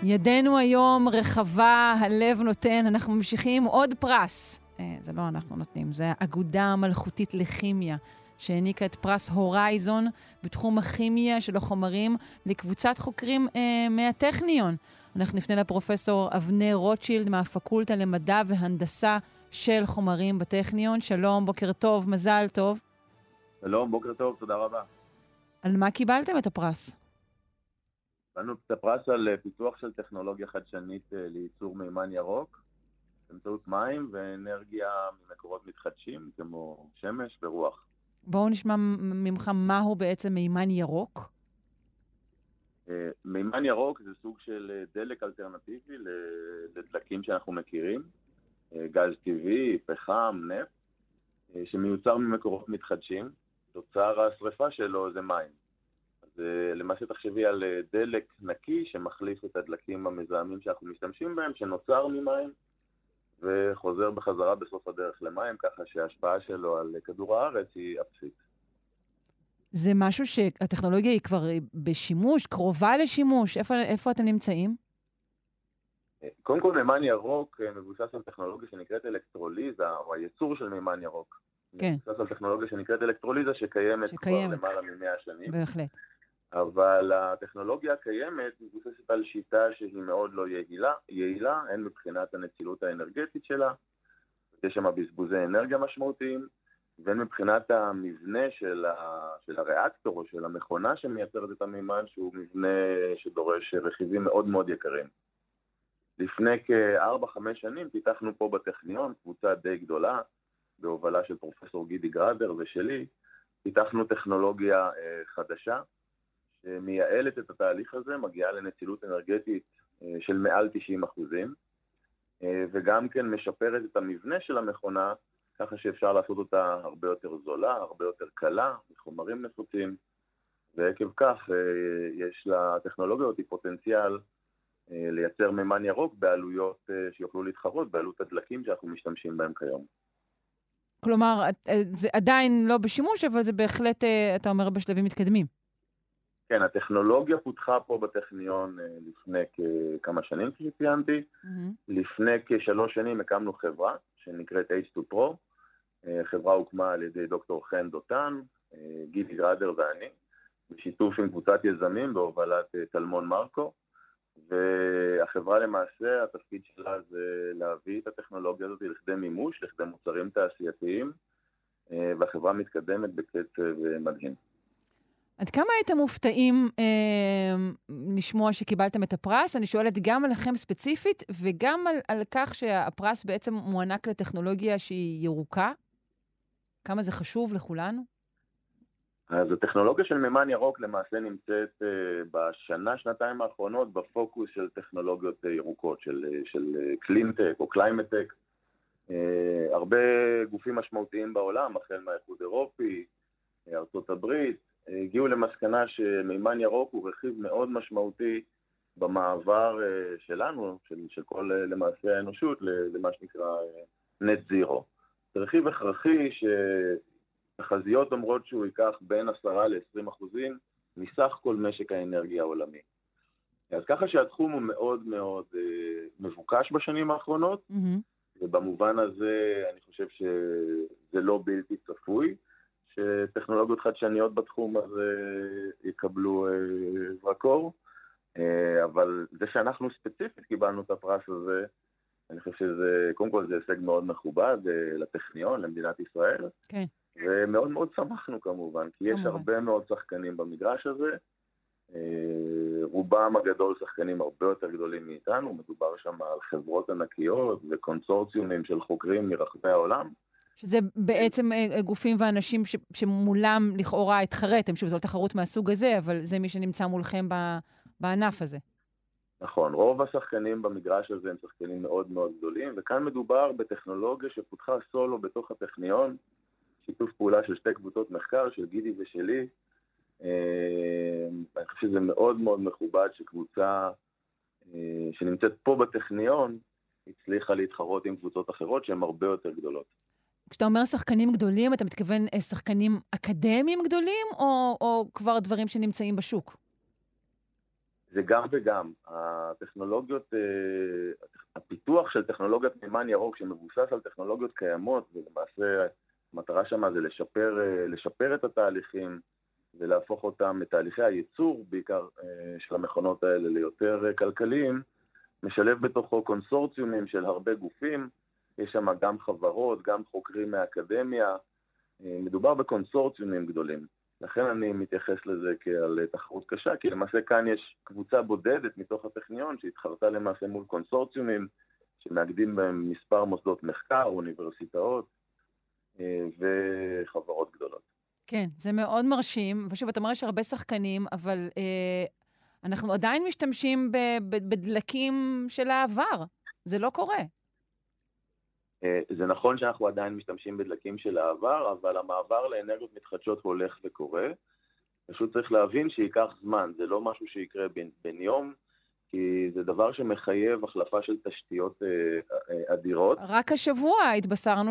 ידנו היום רחבה, הלב נותן, אנחנו ממשיכים עוד פרס. אה, זה לא אנחנו נותנים, זה האגודה המלכותית לכימיה, שהעניקה את פרס הורייזון בתחום הכימיה של החומרים לקבוצת חוקרים אה, מהטכניון. אנחנו נפנה לפרופסור אבנר רוטשילד מהפקולטה למדע והנדסה של חומרים בטכניון. שלום, בוקר טוב, מזל טוב.
שלום, בוקר טוב, תודה רבה.
על מה קיבלתם את הפרס?
קיבלנו את הפרס על אה, פיתוח של טכנולוגיה חדשנית אה, לייצור מימן ירוק באמצעות מים ואנרגיה ממקורות מתחדשים כמו שמש ורוח.
בואו נשמע ממך מהו בעצם מימן ירוק.
אה, מימן ירוק זה סוג של דלק אלטרנטיבי לדלקים שאנחנו מכירים, גז טבעי, פחם, נפט, שמיוצר ממקורות מתחדשים. תוצר השרפה שלו זה מים. זה למעשה תחשבי על אה, דלק נקי שמחליף את הדלקים המזהמים שאנחנו משתמשים בהם, שנוצר ממים וחוזר בחזרה בסוף הדרך למים, ככה שההשפעה שלו על כדור הארץ היא אפסית.
זה משהו שהטכנולוגיה היא כבר בשימוש, קרובה לשימוש? איפה, איפה אתם נמצאים?
אה, קודם כל, מימן ירוק אה, מבוסס על טכנולוגיה שנקראת אלקטרוליזה, או הייצור של מימן ירוק.
כן.
מבוסס על טכנולוגיה שנקראת אלקטרוליזה, שקיימת, שקיימת. כבר למעלה מ-100 שנים.
בהחלט.
אבל הטכנולוגיה הקיימת מבוססת על שיטה שהיא מאוד לא יעילה, יעילה הן מבחינת הנצילות האנרגטית שלה, יש שם בזבוזי אנרגיה משמעותיים, והן מבחינת המבנה של, ה, של הריאקטור או של המכונה שמייצרת את המימן, שהוא מבנה שדורש רכיבים מאוד מאוד יקרים. לפני כ-4-5 שנים פיתחנו פה בטכניון קבוצה די גדולה, בהובלה של פרופסור גידי גראדר ושלי, פיתחנו טכנולוגיה אה, חדשה, שמייעלת את התהליך הזה, מגיעה לנצילות אנרגטית של מעל 90 אחוזים, וגם כן משפרת את המבנה של המכונה ככה שאפשר לעשות אותה הרבה יותר זולה, הרבה יותר קלה, מחומרים נפוצים, ועקב כך יש לטכנולוגיה הזאת פוטנציאל לייצר מימן ירוק בעלויות שיוכלו להתחרות בעלות הדלקים שאנחנו משתמשים בהם כיום.
כלומר, אה, זה עדיין לא בשימוש, אבל זה בהחלט, אה, אתה אומר, בשלבים מתקדמים.
כן, הטכנולוגיה פותחה פה בטכניון אה, לפני כמה שנים, כפי שציינתי. Mm-hmm. לפני כשלוש שנים הקמנו חברה שנקראת H2 Pro. חברה הוקמה על ידי דוקטור חן דותן, גידי גראדר ואני, בשיתוף עם קבוצת יזמים בהובלת טלמון מרקו. והחברה למעשה, התפקיד שלה זה להביא את הטכנולוגיה הזאת לכדי מימוש, לכדי מוצרים תעשייתיים, אה, והחברה מתקדמת בקצב אה, מדהים.
עד כמה הייתם מופתעים אה, לשמוע שקיבלתם את הפרס? אני שואלת גם עליכם ספציפית, וגם על, על כך שהפרס בעצם מוענק לטכנולוגיה שהיא ירוקה. כמה זה חשוב לכולנו?
אז הטכנולוגיה של מימן ירוק למעשה נמצאת uh, בשנה, שנתיים האחרונות בפוקוס של טכנולוגיות uh, ירוקות, של, uh, של קלינטק או climate tech. אה, הרבה גופים משמעותיים בעולם, החל מהאיחוד אירופי, ארצות הברית, הגיעו למסקנה שמימן ירוק הוא רכיב מאוד משמעותי במעבר אה, שלנו, של, של כל אה, למעשה האנושות, למה שנקרא net אה, zero. זה רכיב הכרחי ש... תחזיות אומרות שהוא ייקח בין 10 ל-20 אחוזים מסך כל משק האנרגיה העולמי. אז ככה שהתחום הוא מאוד מאוד אה, מבוקש בשנים האחרונות, mm-hmm. ובמובן הזה אני חושב שזה לא בלתי צפוי, שטכנולוגיות חדשניות בתחום הזה יקבלו אה, זרקור, אה, אבל זה שאנחנו ספציפית קיבלנו את הפרס הזה, אני חושב שזה, קודם כל זה הישג מאוד מכובד אה, לטכניון, למדינת ישראל. כן. ומאוד מאוד שמחנו כמובן, כי יש הרבה מאוד שחקנים במגרש הזה. אה, רובם הגדול שחקנים הרבה יותר גדולים מאיתנו, מדובר שם על חברות ענקיות וקונסורציומים של חוקרים מרחבי העולם.
שזה בעצם אה, גופים ואנשים ש, שמולם לכאורה התחרתם, שוב, זו לא תחרות מהסוג הזה, אבל זה מי שנמצא מולכם בענף הזה.
נכון, רוב השחקנים במגרש הזה הם שחקנים מאוד מאוד גדולים, וכאן מדובר בטכנולוגיה שפותחה סולו בתוך הטכניון, שיתוף פעולה של שתי קבוצות מחקר, של גידי ושלי. אה, אני חושב שזה מאוד מאוד מכובד שקבוצה אה, שנמצאת פה בטכניון הצליחה להתחרות עם קבוצות אחרות שהן הרבה יותר גדולות.
כשאתה אומר שחקנים גדולים, אתה מתכוון אה, שחקנים אקדמיים גדולים, או, או כבר דברים שנמצאים בשוק?
זה גם וגם. הטכנולוגיות, הפיתוח של טכנולוגיית מימן ירוק שמבוסס על טכנולוגיות קיימות, ולמעשה המטרה שם זה לשפר, אה, לשפר את התהליכים ולהפוך אותם, את תהליכי הייצור בעיקר אה, של המכונות האלה ליותר אה, כלכליים, משלב בתוכו קונסורציומים של הרבה גופים, יש שם גם חברות, גם חוקרים מהאקדמיה, מדובר בקונסורציומים גדולים. לכן אני מתייחס לזה כעל תחרות קשה, כי למעשה כאן יש קבוצה בודדת מתוך הטכניון שהתחרתה למעשה מול קונסורציומים שמאגדים בהם מספר מוסדות מחקר, אוניברסיטאות, אה, וחברות גדולות.
כן, זה מאוד מרשים. ושוב, אתה אומר שיש הרבה שחקנים, אבל אה, אנחנו עדיין משתמשים בדלקים של העבר. זה לא קורה.
אה, זה נכון שאנחנו עדיין משתמשים בדלקים של העבר, אבל המעבר לאנרגיות מתחדשות הולך וקורה. פשוט צריך להבין שייקח זמן, זה לא משהו שיקרה בין, בין יום, כי זה דבר שמחייב החלפה של תשתיות אה, אה, אדירות.
רק השבוע התבשרנו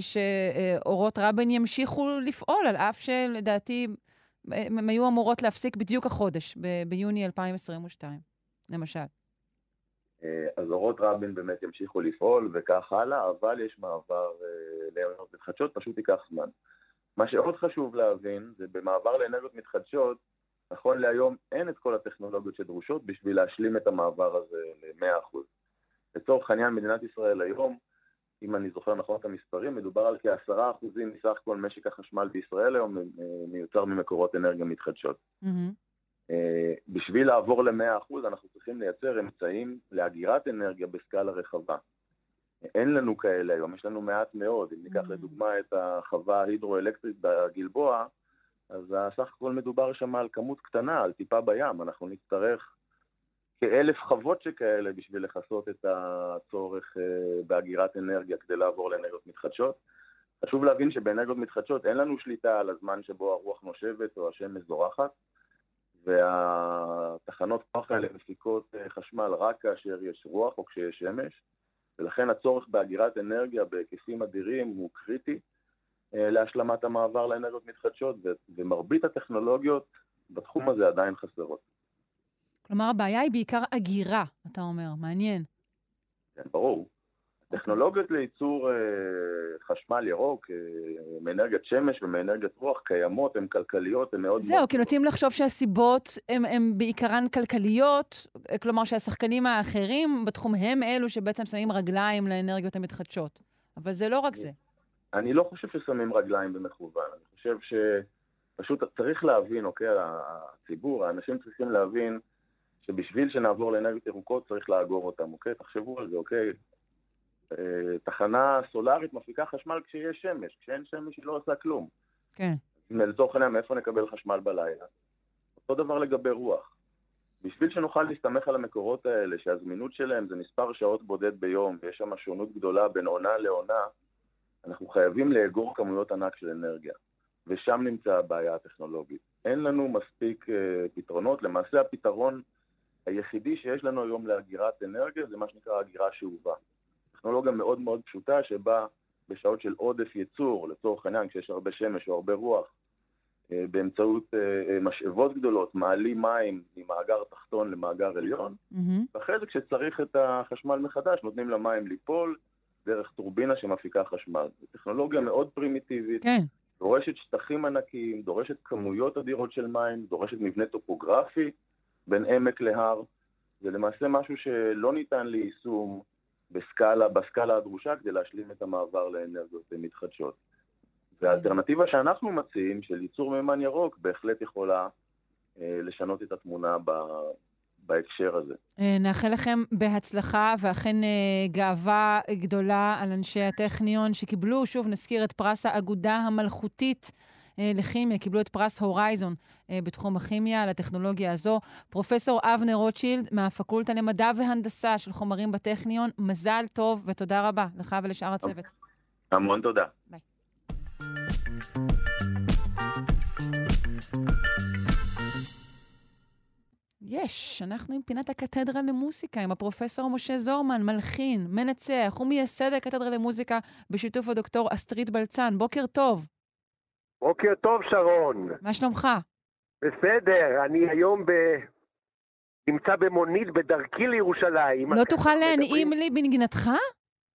שאורות רבין ימשיכו לפעול, על אף שלדעתי הן היו אמורות להפסיק בדיוק החודש, ב- ביוני 2022, למשל.
אה, אז אורות רבין באמת ימשיכו לפעול וכך הלאה, אבל יש מעבר לאנרגיות מתחדשות, פשוט ייקח זמן. מה שעוד חשוב להבין, זה במעבר לאנרגיות מתחדשות, נכון להיום אין את כל הטכנולוגיות שדרושות בשביל להשלים את המעבר הזה ל-100%. לצורך העניין, מדינת ישראל היום, אם אני זוכר נכון את המספרים, מדובר על כ-10% מסך כל משק החשמל בישראל היום אה, מיוצר ממקורות אנרגיה מתחדשות. Mm-hmm. בשביל לעבור ל-100% אנחנו צריכים לייצר אמצעים לאגירת אנרגיה בסקאלה רחבה. אין לנו כאלה היום, יש לנו מעט מאוד. אם ניקח mm-hmm. לדוגמה את החווה ההידרואלקטרית בגלבוע, אז הסך הכל מדובר שם על כמות קטנה, על טיפה בים. אנחנו נצטרך כאלף חוות שכאלה בשביל לכסות את הצורך באגירת אנרגיה כדי לעבור לאנרגיות מתחדשות. חשוב להבין שבאנרגיות מתחדשות אין לנו שליטה על הזמן שבו הרוח נושבת או השמש זורחת, והתחנות כוח האלה מפיקות חשמל רק כאשר יש רוח או כשיש שמש, ולכן הצורך באגירת אנרגיה בהיקפים אדירים הוא קריטי להשלמת המעבר לאנרגיות מתחדשות, ומרבית הטכנולוגיות בתחום הזה עדיין חסרות.
כלומר, הבעיה היא בעיקר אגירה, אתה אומר, מעניין.
כן, ברור. טכנולוגיות לייצור אה, חשמל ירוק, אה, מאנרגיית שמש ומאנרגיית רוח קיימות, הן כלכליות, הן מאוד...
זהו, כי נוטים לחשוב שהסיבות הן בעיקרן כלכליות, כלומר שהשחקנים האחרים בתחום הם אלו שבעצם שמים רגליים לאנרגיות המתחדשות. אבל זה לא רק זה.
אני לא חושב ששמים רגליים במכוון, אני חושב שפשוט צריך להבין, אוקיי, הציבור, האנשים צריכים להבין שבשביל שנעבור לאנרגיות ירוקות צריך לאגור אותם, אוקיי? תחשבו על זה, אוקיי? אה, תחנה סולארית מפיקה חשמל כשיש שמש, כשאין שמש היא לא עושה כלום.
כן.
לצורך העניין, מאיפה נקבל חשמל בלילה? אותו דבר לגבי רוח. בשביל שנוכל להסתמך על המקורות האלה, שהזמינות שלהם זה מספר שעות בודד ביום, ויש שם שונות גדולה בין עונה לעונה, אנחנו חייבים לאגור כמויות ענק של אנרגיה. ושם נמצאה הבעיה הטכנולוגית. אין לנו מספיק uh, פתרונות. למעשה הפתרון היחידי שיש לנו היום לאגירת אנרגיה זה מה שנקרא אגירה שאובה. טכנולוגיה מאוד מאוד פשוטה שבה בשעות של עודף ייצור, לצורך העניין כשיש הרבה שמש או הרבה רוח, אה, באמצעות אה, אה, משאבות גדולות, מעלים מים ממאגר תחתון למאגר עליון, mm-hmm. ואחרי זה כשצריך את החשמל מחדש נותנים למים ליפול דרך טורבינה שמפיקה חשמל. זו טכנולוגיה מאוד פרימיטיבית,
כן.
דורשת שטחים ענקיים, דורשת כמויות אדירות של מים, דורשת מבנה טופוגרפי בין עמק להר. זה למעשה משהו שלא ניתן ליישום בסקאלה, בסקאלה הדרושה כדי להשלים את המעבר לאנרגיות מתחדשות. והאלטרנטיבה שאנחנו מציעים, של ייצור מימן ירוק, בהחלט יכולה אה, לשנות את התמונה ב, בהקשר הזה.
אה, נאחל לכם בהצלחה, ואכן אה, גאווה גדולה על אנשי הטכניון שקיבלו, שוב נזכיר, את פרס האגודה המלכותית. אה, לכימיה, קיבלו את פרס הורייזון אה, בתחום הכימיה, על הטכנולוגיה הזו. פרופסור אבנר רוטשילד מהפקולטה למדע והנדסה של חומרים בטכניון, מזל טוב ותודה רבה לך ולשאר הצוות.
המון תודה.
ביי. יש, אנחנו עם פינת הקתדרה למוסיקה, עם הפרופסור משה זורמן, מלחין, מנצח ומייסד הקתדרה למוסיקה בשיתוף הדוקטור אסטרית בלצן. בוקר טוב.
בוקר טוב, שרון.
מה שלומך?
בסדר, אני היום ב... נמצא במונית בדרכי לירושלים.
לא תוכל להנעים לי בנגינתך?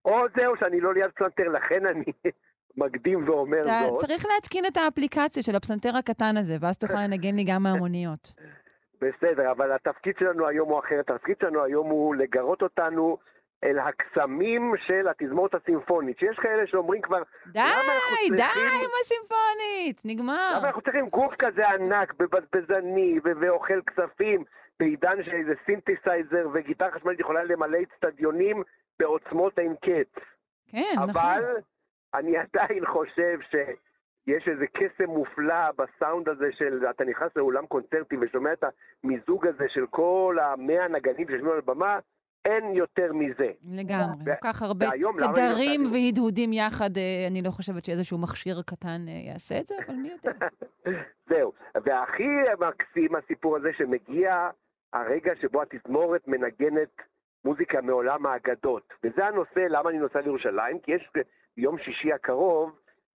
או זהו, שאני לא ליד פלנטר, לכן אני מקדים ואומר
אתה זאת. אתה צריך להתקין את האפליקציה של הפסנתר הקטן הזה, ואז תוכל לנגן לי גם מהמוניות.
בסדר, אבל התפקיד שלנו היום הוא אחר. התפקיד שלנו היום הוא לגרות אותנו אל הקסמים של התזמורת הסימפונית, שיש כאלה שאומרים כבר,
די, די עם הסימפונית, נגמר.
למה אנחנו צריכים גוף כזה ענק, בזבזני, ואוכל כספים, בעידן שאיזה סינתסייזר וגיטרה חשמלית יכולה למלא אצטדיונים בעוצמות אין קץ.
כן,
נכון. אבל אני עדיין חושב שיש איזה קסם מופלא בסאונד הזה של, אתה נכנס לאולם קונצרטים ושומע את המיזוג הזה של כל המאה נגנים שיושבים על הבמה, אין יותר מזה.
לגמרי, כל כך הרבה תדרים והדהודים יחד, אה, אני לא חושבת שאיזשהו מכשיר קטן אה, יעשה את זה, אבל מי יודע.
זהו, והכי מקסים הסיפור הזה שמגיע הרגע שבו התזמורת מנגנת מוזיקה מעולם האגדות. וזה הנושא, למה אני נוסע לירושלים, כי יש ביום שישי הקרוב,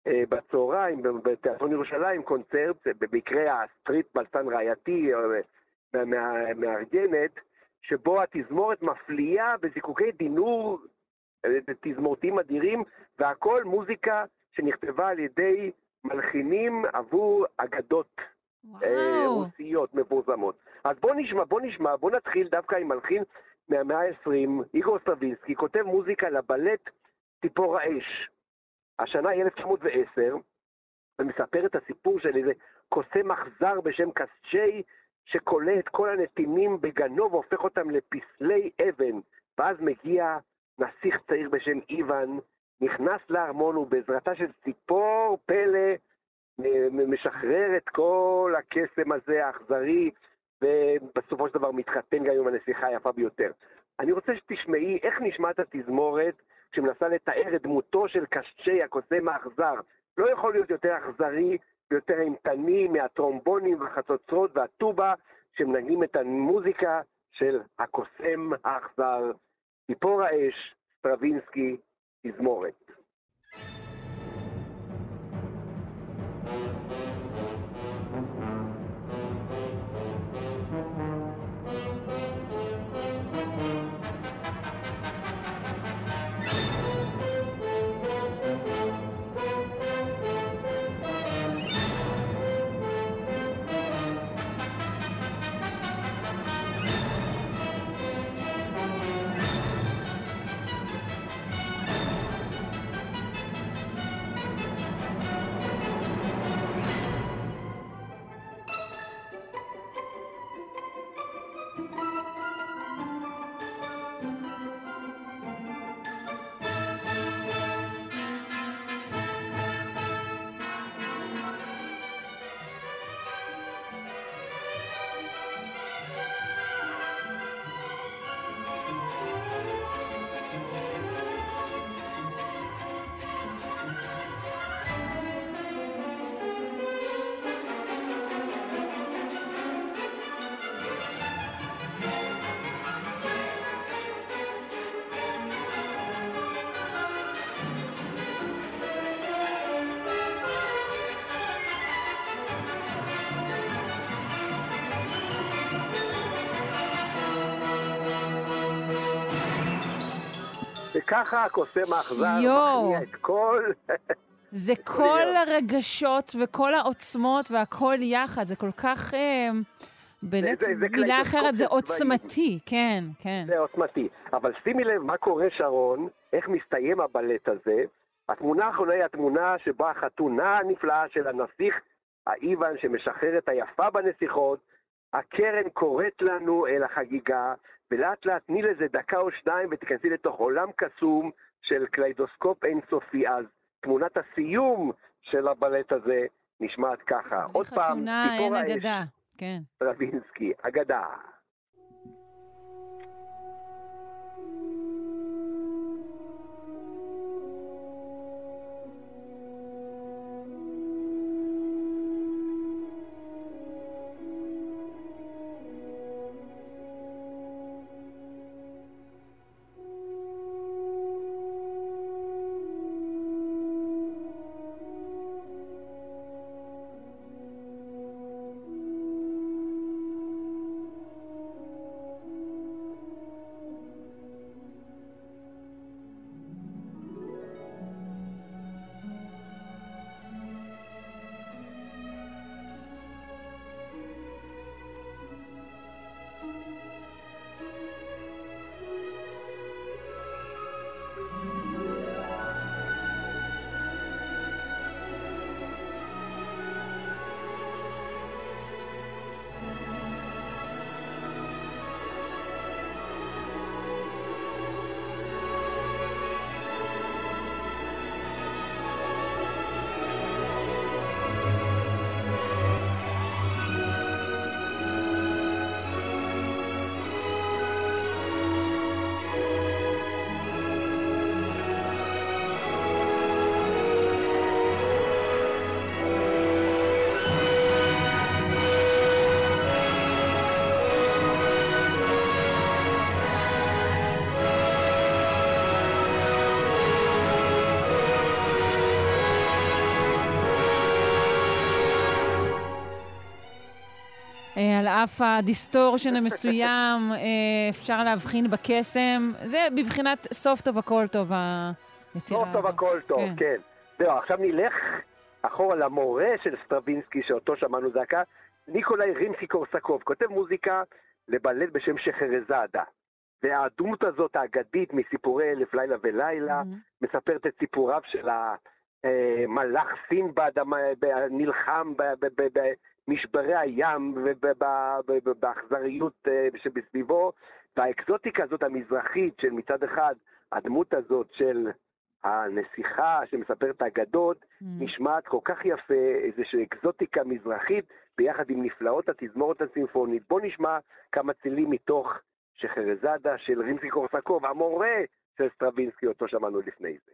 אה, בצהריים, בתיאטרון ירושלים, קונצרט, במקרה הסטריט בלסן רעייתי, מארגנת, שבו התזמורת מפליאה בזיקוקי דינור אה, תזמורתיים אדירים, והכל מוזיקה שנכתבה על ידי מלחינים עבור אגדות אה, רוסיות מפורסמות. אז בוא נשמע, בוא נשמע, בוא נתחיל דווקא עם מלחין מהמאה ה-20, איגור סטרווינסקי, כותב מוזיקה לבלט ציפור האש. השנה היא 1910, ומספר את הסיפור של איזה קוסם אכזר בשם קסצ'י, שכולא את כל הנתינים בגנו והופך אותם לפסלי אבן, ואז מגיע נסיך צעיר בשם איוון, נכנס לארמון ובעזרתה של ציפור פלא משחרר את כל הקסם הזה האכזרי, ובסופו של דבר מתחתן גם עם הנסיכה היפה ביותר. אני רוצה שתשמעי איך נשמעת התזמורת שמנסה לתאר את דמותו של קשי הקוסם האכזר. לא יכול להיות יותר אכזרי ויותר אימתני מהטרומבונים והחצוצרות והטובה שמנגנים את המוזיקה של הקוסם האכזר, ציפור האש, סטרווינסקי, תזמורת. וככה הקוסם האכזר מכניע את כל...
זה כל הרגשות וכל העוצמות והכל יחד, זה כל כך... אה, במילה אחרת זה עוצמתי, כן, כן.
זה עוצמתי. אבל שימי לב מה קורה, שרון, איך מסתיים הבלט הזה. התמונה האחרונה היא התמונה שבה החתונה הנפלאה של הנסיך האיוון שמשחרר את היפה בנסיכות, הקרן קוראת לנו אל החגיגה, ולאט לאט תני לזה דקה או שניים ותיכנסי לתוך עולם קסום של קליידוסקופ אינסופי. אז תמונת הסיום של הבלט הזה נשמעת ככה. עוד פעם,
חתונה אין אגדה, כן.
רבינסקי, אגדה.
על אף ה distortion המסוים, אה, אפשר להבחין בקסם. זה בבחינת סוף טוב הכל טוב, היצירה
הזו. סוף טוב הכל טוב, כן. כן. זהו, עכשיו נלך אחורה למורה של סטרווינסקי, שאותו שמענו זה עתה, ניקולאי רימסקי קורסקוב, כותב מוזיקה לבלט בשם שחרזאדה. והדמות הזאת האגדית מסיפורי אלף לילה ולילה, אמ-המ. מספרת את סיפוריו של המלח סינבד הנלחם במשברי הים ובאכזריות אה, שבסביבו, והאקזוטיקה הזאת המזרחית של מצד אחד הדמות הזאת של הנסיכה שמספרת את האגדות, מממ. נשמעת כל כך יפה, איזושהי אקזוטיקה מזרחית, ביחד עם נפלאות התזמורת הסימפונית. בואו נשמע כמה צלילים מתוך שחרזאדה של רימסקי קורסקוב, המורה של סטרווינסקי, אותו שמענו לפני זה.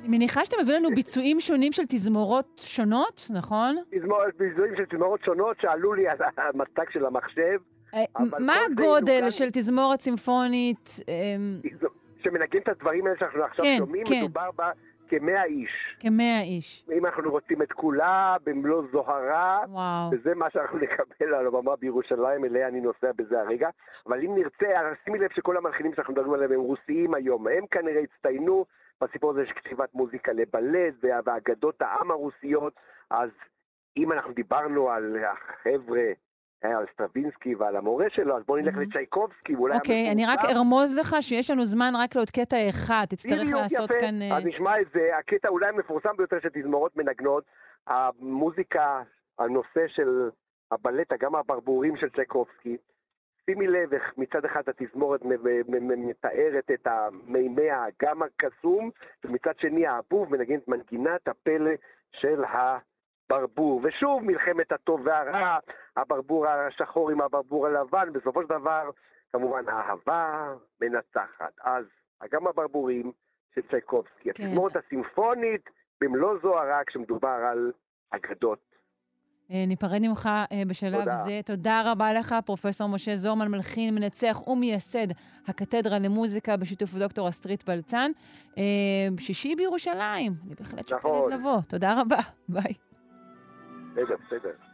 אני מניחה שאתה מביא לנו ביצועים שונים של תזמורות שונות, נכון?
ביצועים של תזמורות שונות שעלו לי על המצג של המחשב.
אה, מה הגודל של תזמורת סימפונית? אמ,
שמנגן את הדברים האלה שאנחנו עכשיו
כן,
שומעים,
כן.
מדובר בה כמאה איש.
כמאה איש.
אם אנחנו רוצים את כולה, במלוא זוהרה,
וואו.
וזה מה שאנחנו נקבל על הבמה בירושלים, אליה אני נוסע בזה הרגע. אבל אם נרצה, שימי לב שכל המלחינים שאנחנו מדברים עליהם הם רוסיים היום. הם כנראה הצטיינו בסיפור הזה של כתיבת מוזיקה לבלט ואגדות העם הרוסיות. אז אם אנחנו דיברנו על החבר'ה, אה, על סטרווינסקי ועל המורה שלו, אז בואו נלך
אמ-המ.
לצ'ייקובסקי, ואולי...
אוקיי, אני רק. ארמוז לך שיש לנו זמן רק לעוד קטע אחד, תצטרך לעשות
יפה.
כאן... אה,
אז נשמע את זה, הקטע אולי המפורסם ביותר של תזמורות מנגנות, המוזיקה, הנושא של הבלט, גם הברבורים של צ'קובסקי. שימי לב איך מצד אחד התזמורת מתארת את מימי האגם הקסום, ומצד שני האבוב מנגן את מנגינת הפלא של הברבור. ושוב מלחמת הטוב והרע, הברבור השחור עם הברבור הלבן, בסופו של דבר, כמובן, האהבה מנצחת. אז גם הברבורים של צ'ייקובסקי,
כן.
התזמורת הסימפונית במלוא זוהרה כשמדובר על אגדות.
אה, ניפרד ממך אה, בשלב
תודה.
זה. תודה רבה לך, פרופ' משה זורמן, מלחין, מנצח ומייסד הקתדרה למוזיקה בשיתוף דוקטור אסטרית בלצן. אה, שישי בירושלים, אני בהחלט שוקלת
נכון.
לבוא. תודה רבה, ביי.
בסדר, בסדר.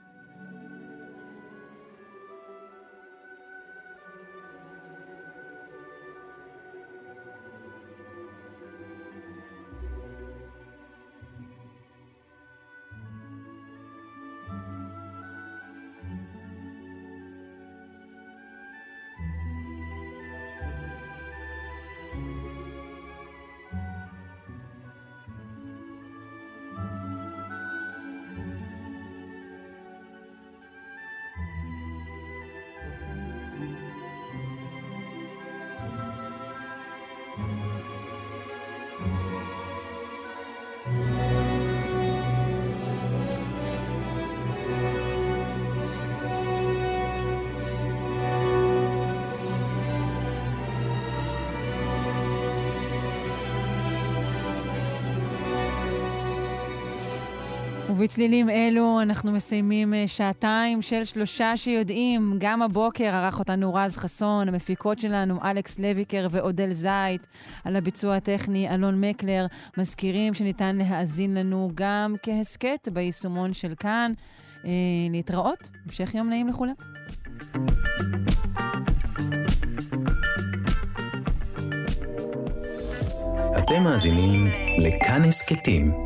ובצלילים אלו אנחנו מסיימים אה, שעתיים של שלושה שיודעים. גם הבוקר ערך אותנו רז חסון, המפיקות שלנו אלכס לויקר ואודל זייט, על הביצוע הטכני אלון מקלר. מזכירים שניתן להאזין לנו גם כהסכת ביישומון של כאן. אה, להתראות, המשך יום נעים לכולם.
אתם מאזינים לכאן הסכתים,